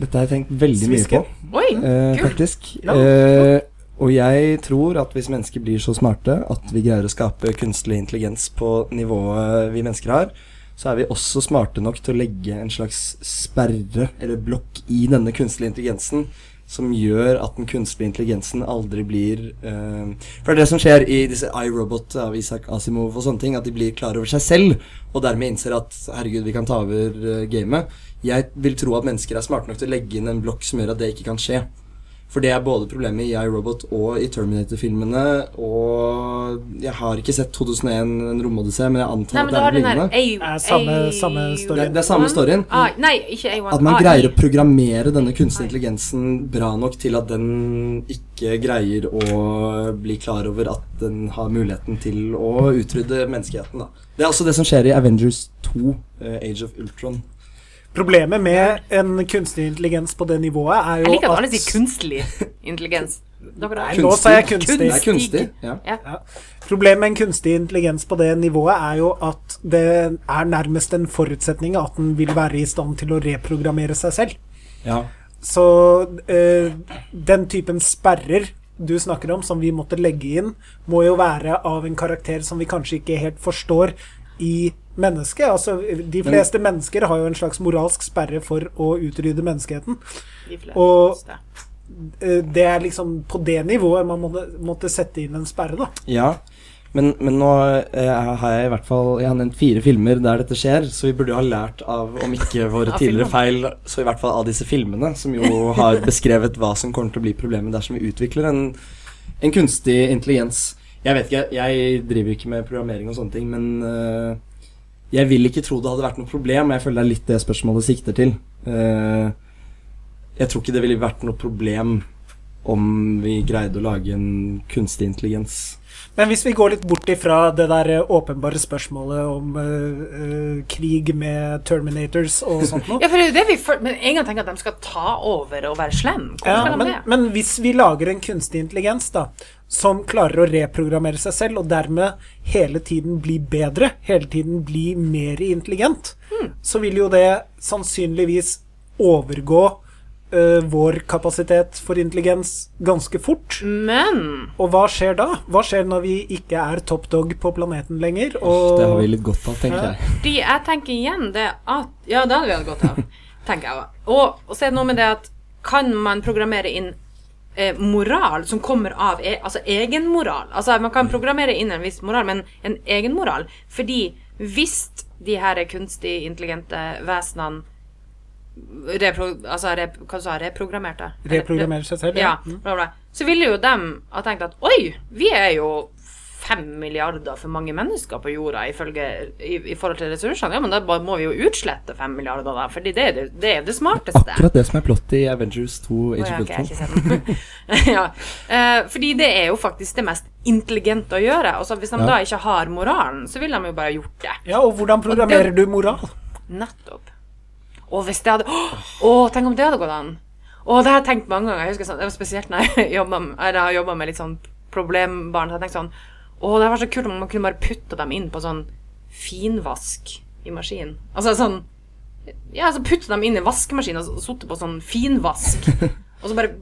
Dette har jeg tenkt veldig mye på, Oi, eh, faktisk. Ja. Eh, og jeg tror at hvis mennesker blir så smarte at vi greier å skape kunstig intelligens på nivået vi mennesker har, så er vi også smarte nok til å legge en slags sperre eller blokk i denne kunstige intelligensen som gjør at den kunstige intelligensen aldri blir uh, For det er det som skjer i disse iRobot av Isak Asimov og sånne ting, at de blir klar over seg selv, og dermed innser at herregud, vi kan ta over uh, gamet. Jeg vil tro at mennesker er smarte nok til å legge inn en blokk som gjør at det ikke kan skje. For det er både problemet i iRobot og i Terminator-filmene. Og jeg har ikke sett 2001 En romodyssé, men jeg antar Nei, at det er den lignende. Det er samme- samme Det, det er samme storyen. Ah, nei, ikke A1. At man greier å programmere denne kunstige intelligensen bra nok til at den ikke greier å bli klar over at den har muligheten til å utrydde menneskeheten. Da. Det er også det som skjer i Avengers 2, eh, Age of Ultron. Problemet med en kunstig intelligens på det nivået er jo at Jeg liker at alle sier kunstig intelligens. Dere Nei, nå sa jeg kunstig. Det kunstig. Ja. Ja. Problemet med en kunstig intelligens på det nivået er jo at det er nærmest en forutsetning at den vil være i stand til å reprogrammere seg selv. ja. Så øh, den typen sperrer du snakker om, som vi måtte legge inn, må jo være av en karakter som vi kanskje ikke helt forstår i mennesket. Altså, de fleste mennesker har jo en slags moralsk sperre for å utrydde menneskeheten. De fleste. Og eh, det er liksom på det nivået man måtte, måtte sette inn en sperre, da. Ja, men, men nå eh, har jeg i hvert fall Jeg har nevnt fire filmer der dette skjer, så vi burde jo ha lært av, om ikke våre tidligere feil, så i hvert fall av disse filmene, som jo har beskrevet hva som kommer til å bli problemet dersom vi utvikler en, en kunstig intelligens. Jeg vet ikke, jeg driver ikke med programmering og sånne ting, men eh, jeg vil ikke tro det hadde vært noe problem, og jeg føler det er litt det spørsmålet sikter til. Eh, jeg tror ikke det ville vært noe problem om vi greide å lage en kunstig intelligens. Men hvis vi går litt bort ifra det der eh, åpenbare spørsmålet om uh, uh, krig med Terminators og sånt noe Ja, for det er jo det vi føler Men en gang tenker at de skal ta over og være slem. Ja, men, det? men hvis vi lager en kunstig intelligens da, som klarer å reprogrammere seg selv, og dermed hele tiden bli bedre, hele tiden bli mer intelligent, Hmm. så vil jo det sannsynligvis overgå øh, vår kapasitet for intelligens ganske fort. Men Og hva skjer da? Hva skjer når vi ikke er top dog på planeten lenger? Og Det har vi litt godt av, tenker jeg. fordi jeg tenker igjen det at Ja, det hadde vi hatt godt av, tenker jeg òg. Og, og så er det noe med det at kan man programmere inn eh, moral som kommer av e altså egenmoral? Altså man kan programmere inn en viss moral, men en egenmoral. Fordi hvis de her kunstig intelligente vesenene repro, altså rep, hva du sa reprogrammerte? reprogrammerer seg selv? Ja, bla, bla. Så ville jo dem ha tenkt at oi, vi er jo fem milliarder for mange mennesker på jorda ifølge, i, i forhold til ressursene. Ja, men da må vi jo utslette fem milliarder, da. Fordi det er det, det, er det smarteste. Akkurat det som er plottet i Avengers 2 Age of Ultron. ja. eh, fordi det er jo faktisk det mest intelligente å gjøre. Altså, hvis de Ja. da ikke har moralen, så ville de jo bare ha gjort det. Ja, og hvordan programmerer du moral? Nettopp. Og hvis det hadde Å, tenk om det hadde gått an. Og det har jeg tenkt mange ganger. Jeg husker sånn, det var Spesielt når jeg jobbet, har jobba med litt sånn problembarn. Så jeg tenkte sånn Å, det hadde vært så kult om man kunne bare putte dem inn på sånn finvask i maskinen. Altså sånn Ja, så putte dem inn i vaskemaskinen og sitte på sånn finvask. og så bare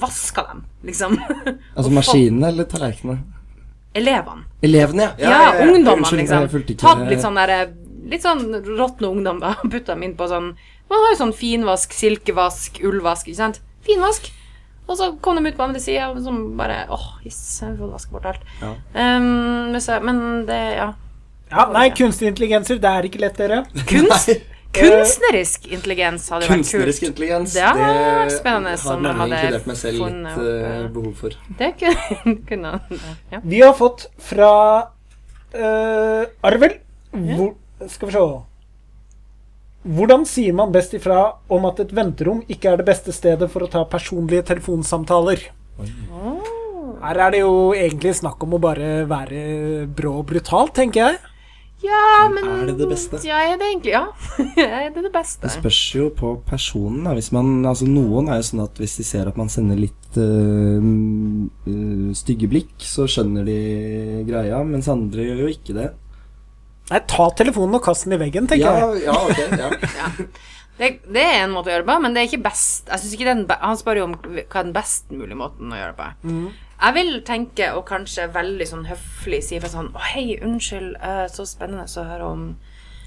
vaska dem, liksom. Altså maskinene eller tallerkenene? Elevene. Elevene, ja. Ja, ja, Unnskyld, ja. ungdommene, liksom. Tatt litt sånn der Litt sånn råtne ungdom, da. Putta dem inn på sånn Man har jo sånn finvask, silkevask, ullvask, ikke sant? Finvask. Og så kom de ut på andre sida og som bare åh, yes, jeg får vaske bort alt. Ja. Um, men det, ja. Ja, nei, kunstig intelligenser, det er ikke lett, dere. Kunst, kunstnerisk intelligens hadde vært Kunstnerisk intelligens, Det hadde vært spennende har som nemlig inkludert meg selv funnet litt opp, eh, behov for. Det kunne, kunne ja. Vi har fått fra uh, Arvel hvor, Skal vi se Hvordan sier man best ifra om at et venterom ikke er det beste stedet for å ta personlige telefonsamtaler? Her er det jo egentlig snakk om å bare være brå og brutal, tenker jeg. ja, men Er det det beste? Ja, er det egentlig Ja. er det det beste? Det spørs jo på personen. Da. Hvis man, altså Noen er jo sånn at hvis de ser at man sender litt øh, øh, stygge blikk, så skjønner de greia, mens andre gjør jo ikke det. Nei, ta telefonen og kast den i veggen, tenker jeg. ja, ok. Ja. Det, det er en måte å gjøre det på, men det er ikke best. Jeg synes ikke den Han spør jo om hva er den best mulige måten å gjøre det på. Jeg vil tenke, og kanskje veldig sånn høflig si fra sånn Å, hei, unnskyld, eh, så spennende å høre om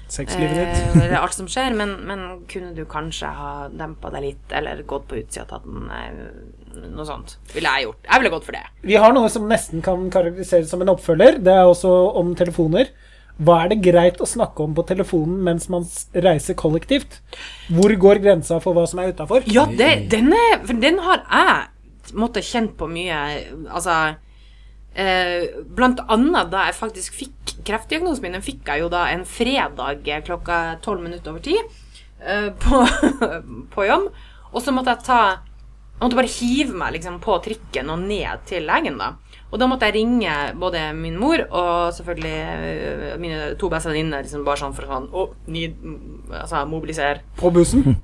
Sexlivet ditt. Eh, eller alt som skjer, men, men kunne du kanskje ha dempa deg litt, eller gått på utsida og tatt en eh, Noe sånt. Ville jeg gjort. Jeg ville gått for det. Vi har noe som nesten kan karakteriseres som en oppfølger. Det er også om telefoner. Hva er det greit å snakke om på telefonen mens man reiser kollektivt? Hvor går grensa for hva som er utafor? Ja, det, den For den har jeg måttet kjent på mye. Altså eh, Blant annet da jeg faktisk fikk kreftdiagnosen min. Den fikk jeg jo da en fredag klokka tolv minutter over ti eh, på, på jobb. Og så måtte jeg ta måtte bare hive meg liksom på trikken og ned til legen, da. Og da måtte jeg ringe både min mor og selvfølgelig eh, mine to beste venninner liksom bare sånn for å sånn altså mobilisere. På bussen?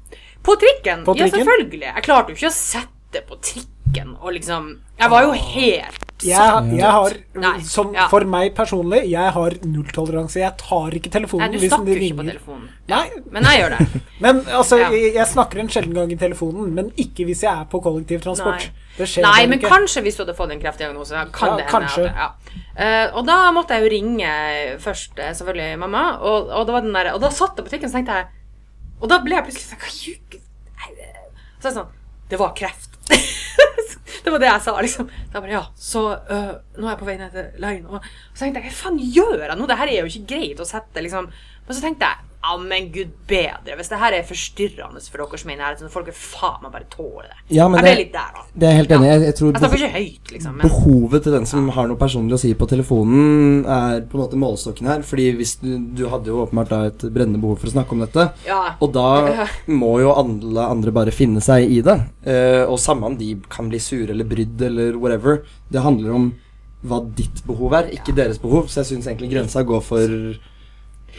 På trikken? På Ja, selvfølgelig. Jeg klarte jo ikke å sette på trikken og liksom Jeg var jo helt Jeg, jeg har, Nei, som ja. For meg personlig, jeg har nulltoleranse. Jeg tar ikke Nei, telefonen du hvis den jo ikke på telefonen. Nei, Men jeg gjør det. men altså, Ja. jeg, jeg snakker en sjelden gang i telefonen, men ikke hvis jeg er på kollektivtransport. Nei. Nei, men ikke. kanskje hvis du hadde fått en kreftdiagnose. Kan Ja, det hende. Ja. Uh, og da måtte jeg jo ringe først eh, selvfølgelig mamma, og, og, det var den der, og da satt jeg på butikken, så tenkte jeg Og da ble jeg plutselig sånn ljuger Nei, det- Så sånn Det var kreft. det var det jeg sa, liksom. Da bare, ja, så øh, nå er jeg på vei ned til Line. og så tenkte jeg hva faen gjør jeg nå? Det her er jo ikke greit å sette, liksom. Men så tenkte jeg ja, men gud bedre. Hvis det her er forstyrrende for dere som er i nærheten, så får dere faen meg bare tåle det. Ja, men jeg ble det- litt der, da. Det er helt enig Ja. Jeg, jeg tror Jeg snakker ikke høyt, liksom. Men behovet til den som har noe personlig å si på telefonen, er på en måte målestokken her. Fordi hvis du, du hadde jo åpenbart da et brennende behov for å snakke om dette. ja. Og da må jo alle andre bare finne seg i det. Uh, og samme om de kan bli sure eller brydd eller whatever. Det handler om hva ditt behov er, ikke deres behov. Så jeg syns egentlig grensa går for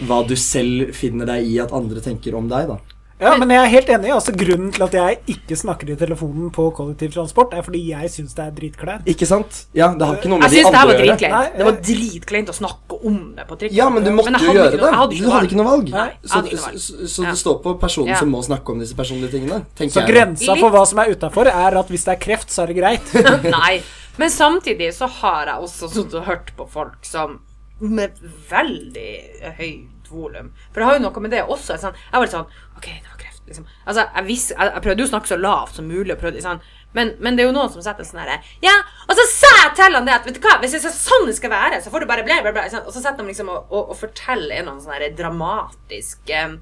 hva du selv finner deg i at andre tenker om deg, da. Ja, men jeg er helt enig. altså Grunnen til at jeg ikke snakker i telefonen på kollektivtransport, er fordi jeg syns det er dritkleint. Ikke sant? Ja, det har ikke noe med Jeg de det andre var å gjøre. Nei, Det var eh, dritkleint å snakke om det på trikken. Ja, men du måtte jo gjøre det. noe- hadde Du hadde ikke noe valg. Nei, Så, ikke noe valg. så, så Ja. det står på personen Ja. som må snakke om disse personlige tingene. tenker Så jeg. grensa for hva som er utafor, er at hvis det er kreft, så er det greit. Nei. Men samtidig så har jeg også sittet og hørt på folk som med veldig høyt volum. For det har jo noe med det også. Jeg var litt sånn OK, det var kreft, liksom. Altså, jeg, vis, jeg, jeg prøvde jo å snakke så lavt som mulig, prøvde, sånn. men, men det er jo noen som setter sånn herre Ja, og så sa jeg til han det at vet du hva, hvis det er sånn det skal være, så får du bare bla, bla. Sånn, og så setter de liksom og, og, og forteller en eller annen sånn dramatisk eh,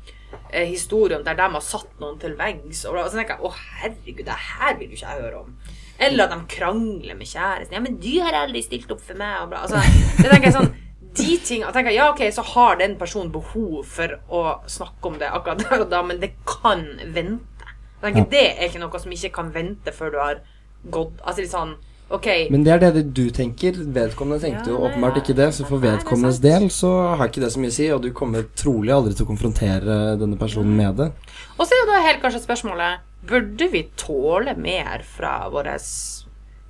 eh, historie om der de har satt noen til veggs, og så tenker jeg å herregud, det her vil jo ikke jeg høre om. Eller at de krangler med kjæresten. Ja, men du har aldri stilt opp for meg. Og bla. Altså, det tenker jeg sånn de ting, jeg tenker, ja, ok, Så har den personen behov for å snakke om det akkurat der og da, men det kan vente. Jeg tenker, Det er ikke noe som ikke kan vente før du har gått Altså litt sånn OK. Men det er det du tenker. Vedkommende tenkte Ja, jo åpenbart ikke det. Så for vedkommendes del så har ikke det så mye å si, og du kommer trolig aldri til å konfrontere denne personen med det. Og så er jo da helt kanskje spørsmålet Burde vi tåle mer fra våre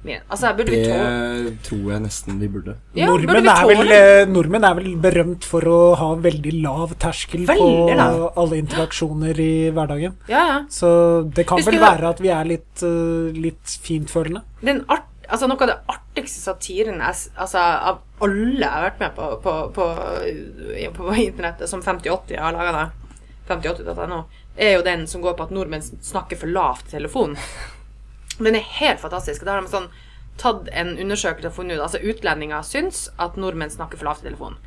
Altså, burde vi Det tror jeg nesten vi burde. Ja, burde nordmenn, vi er vel, eh, nordmenn er vel berømt for å ha veldig lav terskel på lav. alle interaksjoner i hverdagen. Ja, ja. Så det kan Husker vel være at vi er litt, uh, litt fintfølende. den art, altså Noe av det artigste satiren jeg, altså, av alle jeg har vært med på på, på, på internettet, som 5080 har laga det, 5080.no, er jo den som går på at nordmenn snakker for lavt i telefonen. Den er helt fantastisk. Da har de sånn tatt en undersøkelse og funnet ut Altså utlendinger syns at nordmenn snakker for lavt i telefonen.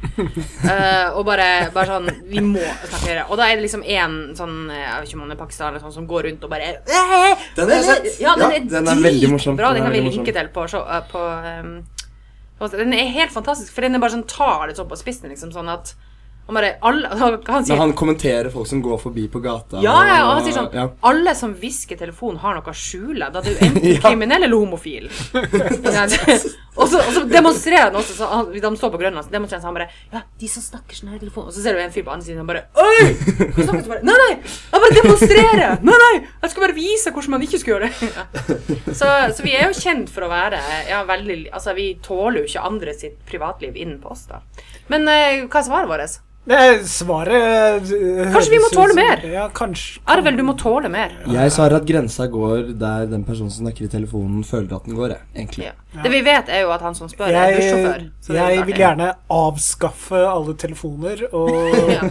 uh, og bare, bare sånn Vi må snakke høyere. Og da er det liksom én sånn Jeg vet ikke om han er pakistaner sånn, som går rundt og bare Den jeg sett. Ja, den Ja, er, den er veldig morsom. Bra. Den Den er kan vi linke til på, så, uh, på um, Den er helt fantastisk, for den er bare sånn tar det sånn på spissen, liksom, sånn at han bare alle, Han sier Men han kommenterer folk som går forbi på gata. ja, ja, og han sier sånn ja. Alle som hvisker telefonen, har noe å skjule. Da er du enten Ja. kriminell eller homofil. og, så, og så demonstrerer han også. Så han, de står på Grønland, så demonstrerer han bare Ja, de som snakker sånn her i telefonen. Og så ser du en fyr på andre siden og bare Oi! Snakker du bare? Nei, nei! Jeg bare demonstrerer! Nei, nei! Jeg skal bare vise hvordan man ikke skal gjøre det. Så, så vi er jo kjent for å være ja, veldig Altså, vi tåler jo ikke andre sitt privatliv innen på oss, da. Men eh, hva er svaret vårt? Er svaret uh, Kanskje vi må tåle mer? Ja, kanskje. Arvel, du må tåle mer. Jeg svarer at grensa går der den personen som snakker i telefonen, føler at den går, egentlig. Ja. Det vi vet, er jo at han som spør, er bussjåfør. Jeg, er jeg klart vil gjerne avskaffe alle telefoner og Ja.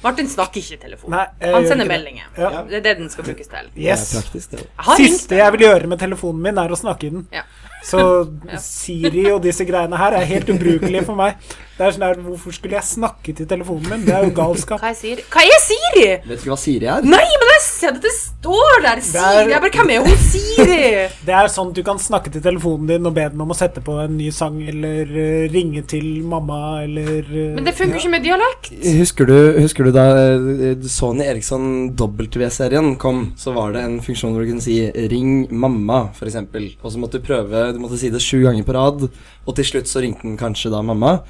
Martin snakker ikke i telefon. Nei, Han sender meldinger. Ja. Det er det den skal brukes til. Yes. Det praktisk, det. Jeg Siste jeg vil gjøre med telefonen min, er å snakke i den. Ja. Så Siri og disse greiene her er helt ubrukelige for meg. Det er sånn der, Hvorfor skulle jeg snakke til telefonen min? Det er jo galskap. Hva er Siri? Hva er Siri? Vet du ikke hva Siri er? Nei, men jeg ser at det står der! Siri. Jeg bare, Hvem er hun Siri? Det er sånn at du kan snakke til telefonen din og be den om å sette på en ny sang, eller uh, ringe til mamma, eller uh, Men det funker ja. ikke med dialekt. Husker du, husker du da eh, Sony Eriksson W-serien kom, så var det en funksjon hvor du kunne si 'ring mamma', f.eks. Og så måtte du prøve Du måtte si det sju ganger på rad, og til slutt så ringte den kanskje da mamma.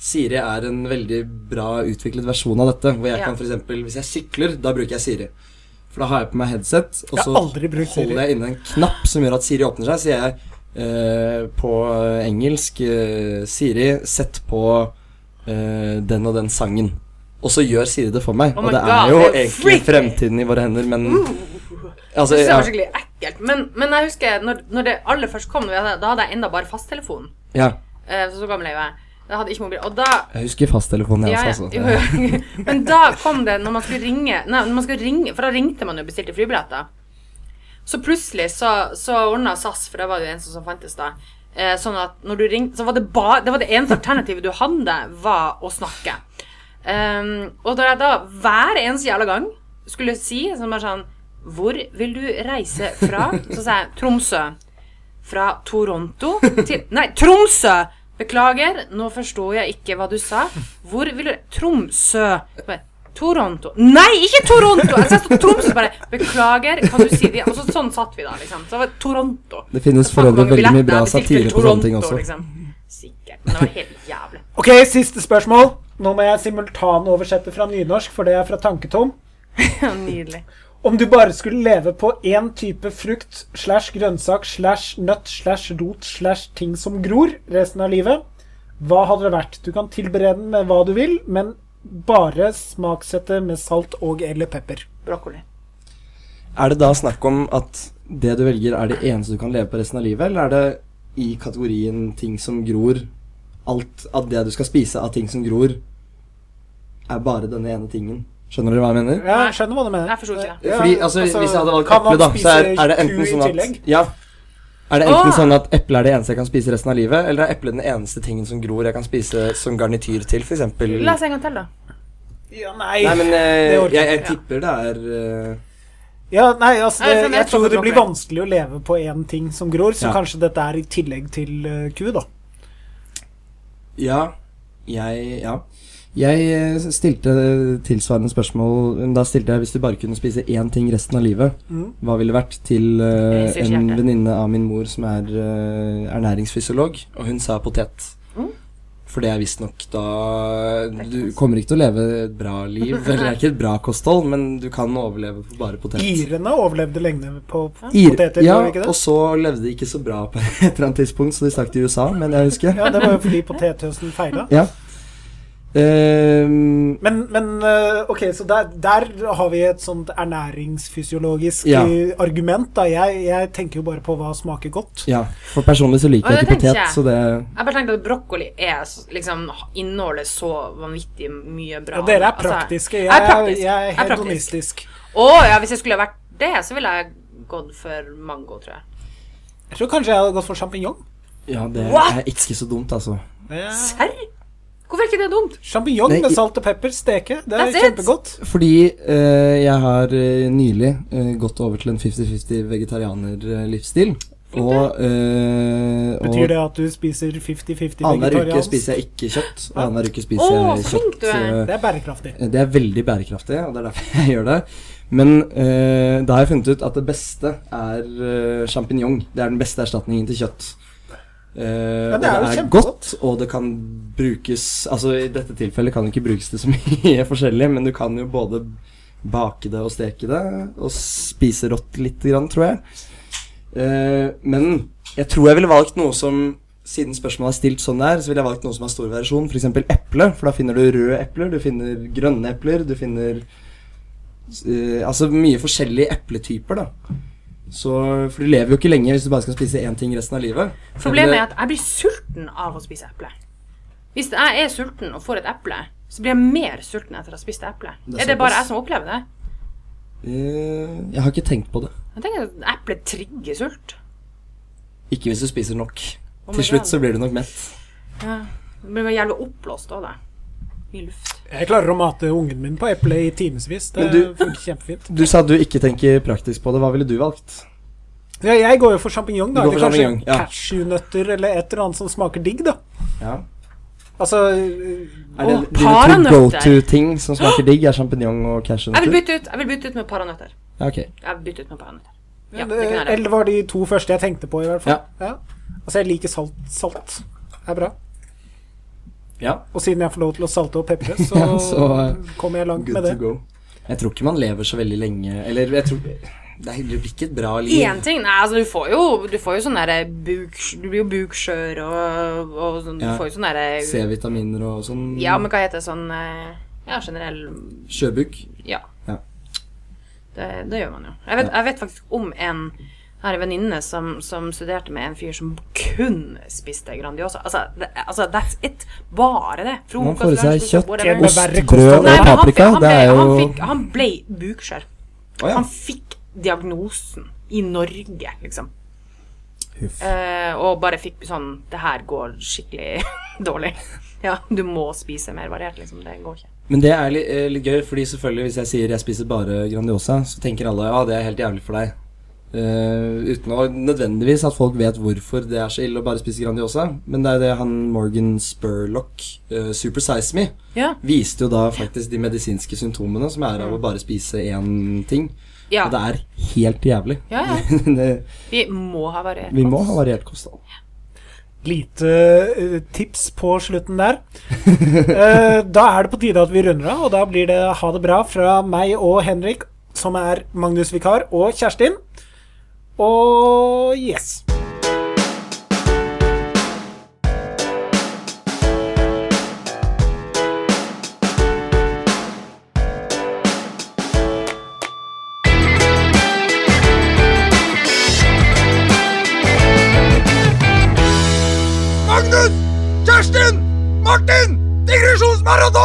Siri er en veldig bra utviklet versjon av dette. Hvor jeg Ja. kan for eksempel, Hvis jeg sykler, da bruker jeg Siri. For da har jeg på meg headset, og så Siri. holder jeg inne en knapp som gjør at Siri åpner seg. Så sier jeg eh, på engelsk eh, Siri, sett på eh, den og den sangen. Og så gjør Siri det for meg. Oh og det God, er jo egentlig fremtiden i våre hender, men Altså, Det var skikkelig ekkelt. Men, men jeg husker når, når det aller først kom, da hadde- jeg enda bare fasttelefon. ja. Eh, Så, så gammel er jo jeg. Jeg hadde ikke mobil. Og da Jeg husker fasttelefonen, ja, ja. Altså. Men da kom det når man skulle ringe Nei, når man skulle ringe For da ringte man jo og bestilte flybilletter. Så plutselig så, så ordna SAS, for det var jo eneste som fantes da. Eh, sånn at når du ringte, så var det bare Det var det eneste alternativet du hadde, var å snakke. Um, og da jeg da hver eneste jævla gang skulle si sånn bare sånn Hvor vil du reise fra? Så sa jeg Tromsø. Fra Toronto til Nei, Tromsø! Beklager, nå forsto jeg ikke hva du sa. Hvor vil du Tromsø. Toronto. Nei, ikke Toronto! Jeg sa Tromsø, bare Beklager, kan du si det? Og så, sånn satt vi da, liksom. Så det var Toronto. Det finnes for øvrig veldig mye bra satire på sånne ting også. Liksom. Sikkert. Men det var helt jævlig. Ok, siste spørsmål. Nå må jeg simultanoversette fra nynorsk, for det er fra Tanketom. Nydelig. Om du bare skulle leve på én type frukt slash grønnsak slash nøtt slash rot slash ting som gror resten av livet, hva hadde det vært? Du kan tilberede den med hva du vil, men bare smaksette med salt og eller pepper. Brokkoli. Er det da snakk om at det du velger, er det eneste du kan leve på resten av livet, eller er det i kategorien ting som gror Alt av det du skal spise av ting som gror, er bare denne ene tingen? Skjønner dere hva jeg mener? Ja, jeg skjønner hva du mener. Jeg forsto ikke det. Ja, Fordi, altså, altså, Hvis jeg hadde valgt eple, da, så er, er det enten sånn at? Ja. Er det enten Åh! sånn at eple er det eneste jeg kan spise resten av livet, eller er eple den eneste tingen som gror jeg kan spise som garnityr til, f.eks.? Les en gang til, da. Ja, nei. Nei, men eh, jeg, jeg jeg. tipper det er eh, Ja, nei, altså det, Jeg tror det det blir vanskelig å leve på én ting som gror, så Ja. kanskje dette er i tillegg til eh, ku, da. Ja. Jeg Ja. Jeg eh, stilte tilsvarende spørsmål Da stilte jeg hvis du bare kunne spise én ting resten av livet, Mm. hva ville det vært til uh, en venninne av min mor som er uh, ernæringsfysiolog, og hun sa potet. Mm. For det er visstnok da Du kommer ikke til å leve et bra liv. Eller det er ikke et bra kosthold, men du kan overleve på bare potet. Irene overlevde lenge på Ir- poteter, ja, ikke det? og så levde de ikke så bra på et eller annet tidspunkt, så de stakk til USA, men jeg husker. Ja, det var jo fordi potethøsten feila. Ja. Ehm, Men, men eh, ok, så der, der har vi et sånt ernæringsfysiologisk Ja. eh, argument. da jeg, jeg tenker jo bare på hva smaker godt. ja, for personlig så liker jeg ikke potet, jeg. så det Jeg bare tenkte at brokkoli er liksom inneholder så vanvittig mye bra. Ja, dere er Altså, praktiske. Jeg, jeg er praktisk. jeg er hedonistisk. Å ja, hvis jeg skulle vært det, så ville jeg gått for mango, tror jeg. Jeg tror kanskje jeg hadde gått for sjampinjong. Ja, det What? er ikke så dumt, altså. Serr? Hvorfor er ikke det dumt? Sjampinjong med salt og pepper, steke. Det er kjempegodt. Fordi uh, jeg har uh, nylig uh, gått over til en 50-50 vegetarianer-livsstil. Og, eh, og Betyr det at du spiser 50-50 annenhver uke spiser jeg ikke kjøtt, og annenhver uke spiser jeg så kjøtt. du er. Det er bærekraftig. Det er veldig bærekraftig, og det er derfor jeg gjør det. Men eh, da har jeg funnet ut at det beste er uh, sjampinjong. Det er den beste erstatningen til kjøtt. Eh, Ja, det er jo det er godt, og det kan brukes Altså I dette tilfellet kan det ikke brukes til så mye forskjellig, men du kan jo både bake det og steke det, og spise rått lite grann, tror jeg. Uh, men jeg tror jeg ville valgt noe som siden spørsmålet er stilt sånn der, så ville jeg valgt noe som har stor variasjon. F.eks. eple, for da finner du røde epler, du finner grønne epler, du finner uh, Altså mye forskjellige epletyper, da. Så, for du lever jo ikke lenge hvis du bare skal spise én ting resten av livet. Problemet er at jeg blir sulten av å spise eple. Hvis jeg er sulten og får et eple, så blir jeg mer sulten etter å ha spist eple. Det er er, det bare jeg som opplever det? Eh, Jeg har ikke tenkt på det. Jeg tenker at eple trigger sult. Ikke hvis du spiser nok. Oh Til slutt God. så blir du nok mett. Ja. Du blir jævlig oppblåst òg, det. Mye luft. Jeg klarer å mate ungen min på eple i timevis. Det du- funker kjempefint. Du sa du ikke tenker praktisk på det. Hva ville du valgt? Ja, jeg går jo for sjampinjong, da. Eller kanskje ja. cashewnøtter eller et eller annet som smaker digg, da. Ja. Altså Er det Åh, dine to go-to-ting som smaker digg? Er sjampinjong og Jeg vil cashewnøtter? bytte ut, jeg vil bytte ut med paranøtter. Ja, ok. Jeg vil bytte ut med paranøtter. Ja, det. Eller det var de to første jeg tenkte på, i hvert fall. Ja. Altså, jeg liker salt. Salt er bra. Ja, Og siden jeg får lov til å salte og pepre, så, Ja, så, kommer jeg langt med det. go. Jeg tror ikke man lever så veldig lenge Eller jeg tror Det blir ikke et bra liv. Én ting Nei, altså, du får jo, du får jo sånn derre buk... Du blir jo bukskjør og, og sånn Du får jo sånn derre C-vitaminer og sånn. Ja, men hva heter det sånn eh, Ja, generell Sjøbuk? Ja. Ja. Det, det gjør man jo. Jeg vet, jeg vet faktisk om en har en venninne som, som studerte med en fyr som kun spiste Grandiosa. Altså, det, altså that's it. Bare det. Man får i seg kjøtt, ost, brød og han, paprika. han, Det ble, er jo han, fikk, han ble bukskjør. Oh, ja. Han fikk diagnosen i Norge, liksom. Eh, og bare fikk sånn Det her går skikkelig dårlig. Ja, du må spise mer variert, liksom. Det går ikke. Men det er litt, eh, litt gøy, fordi selvfølgelig hvis jeg sier jeg spiser bare Grandiosa, så tenker alle ja, det er helt jævlig for deg. Eh, uten å nødvendigvis at folk vet hvorfor det er så ille å bare spise Grandiosa. Men det er jo det han Morgan Spurlock, uh, Super Size Me, Ja. viste jo da faktisk de medisinske symptomene som er av å bare spise én ting. Ja. Og det er helt jævlig. Ja, ja. det, Vi må ha variert. vi må ha variert kosthold. Lite eh, tips på slutten der. Eh, da er det på tide at vi runder av, og da blir det ha det bra fra meg og Henrik, som er Magnus vikar, og Kjerstin. Og yes. Magnus! Kjerstin! Martin! Digresjonsmaraton!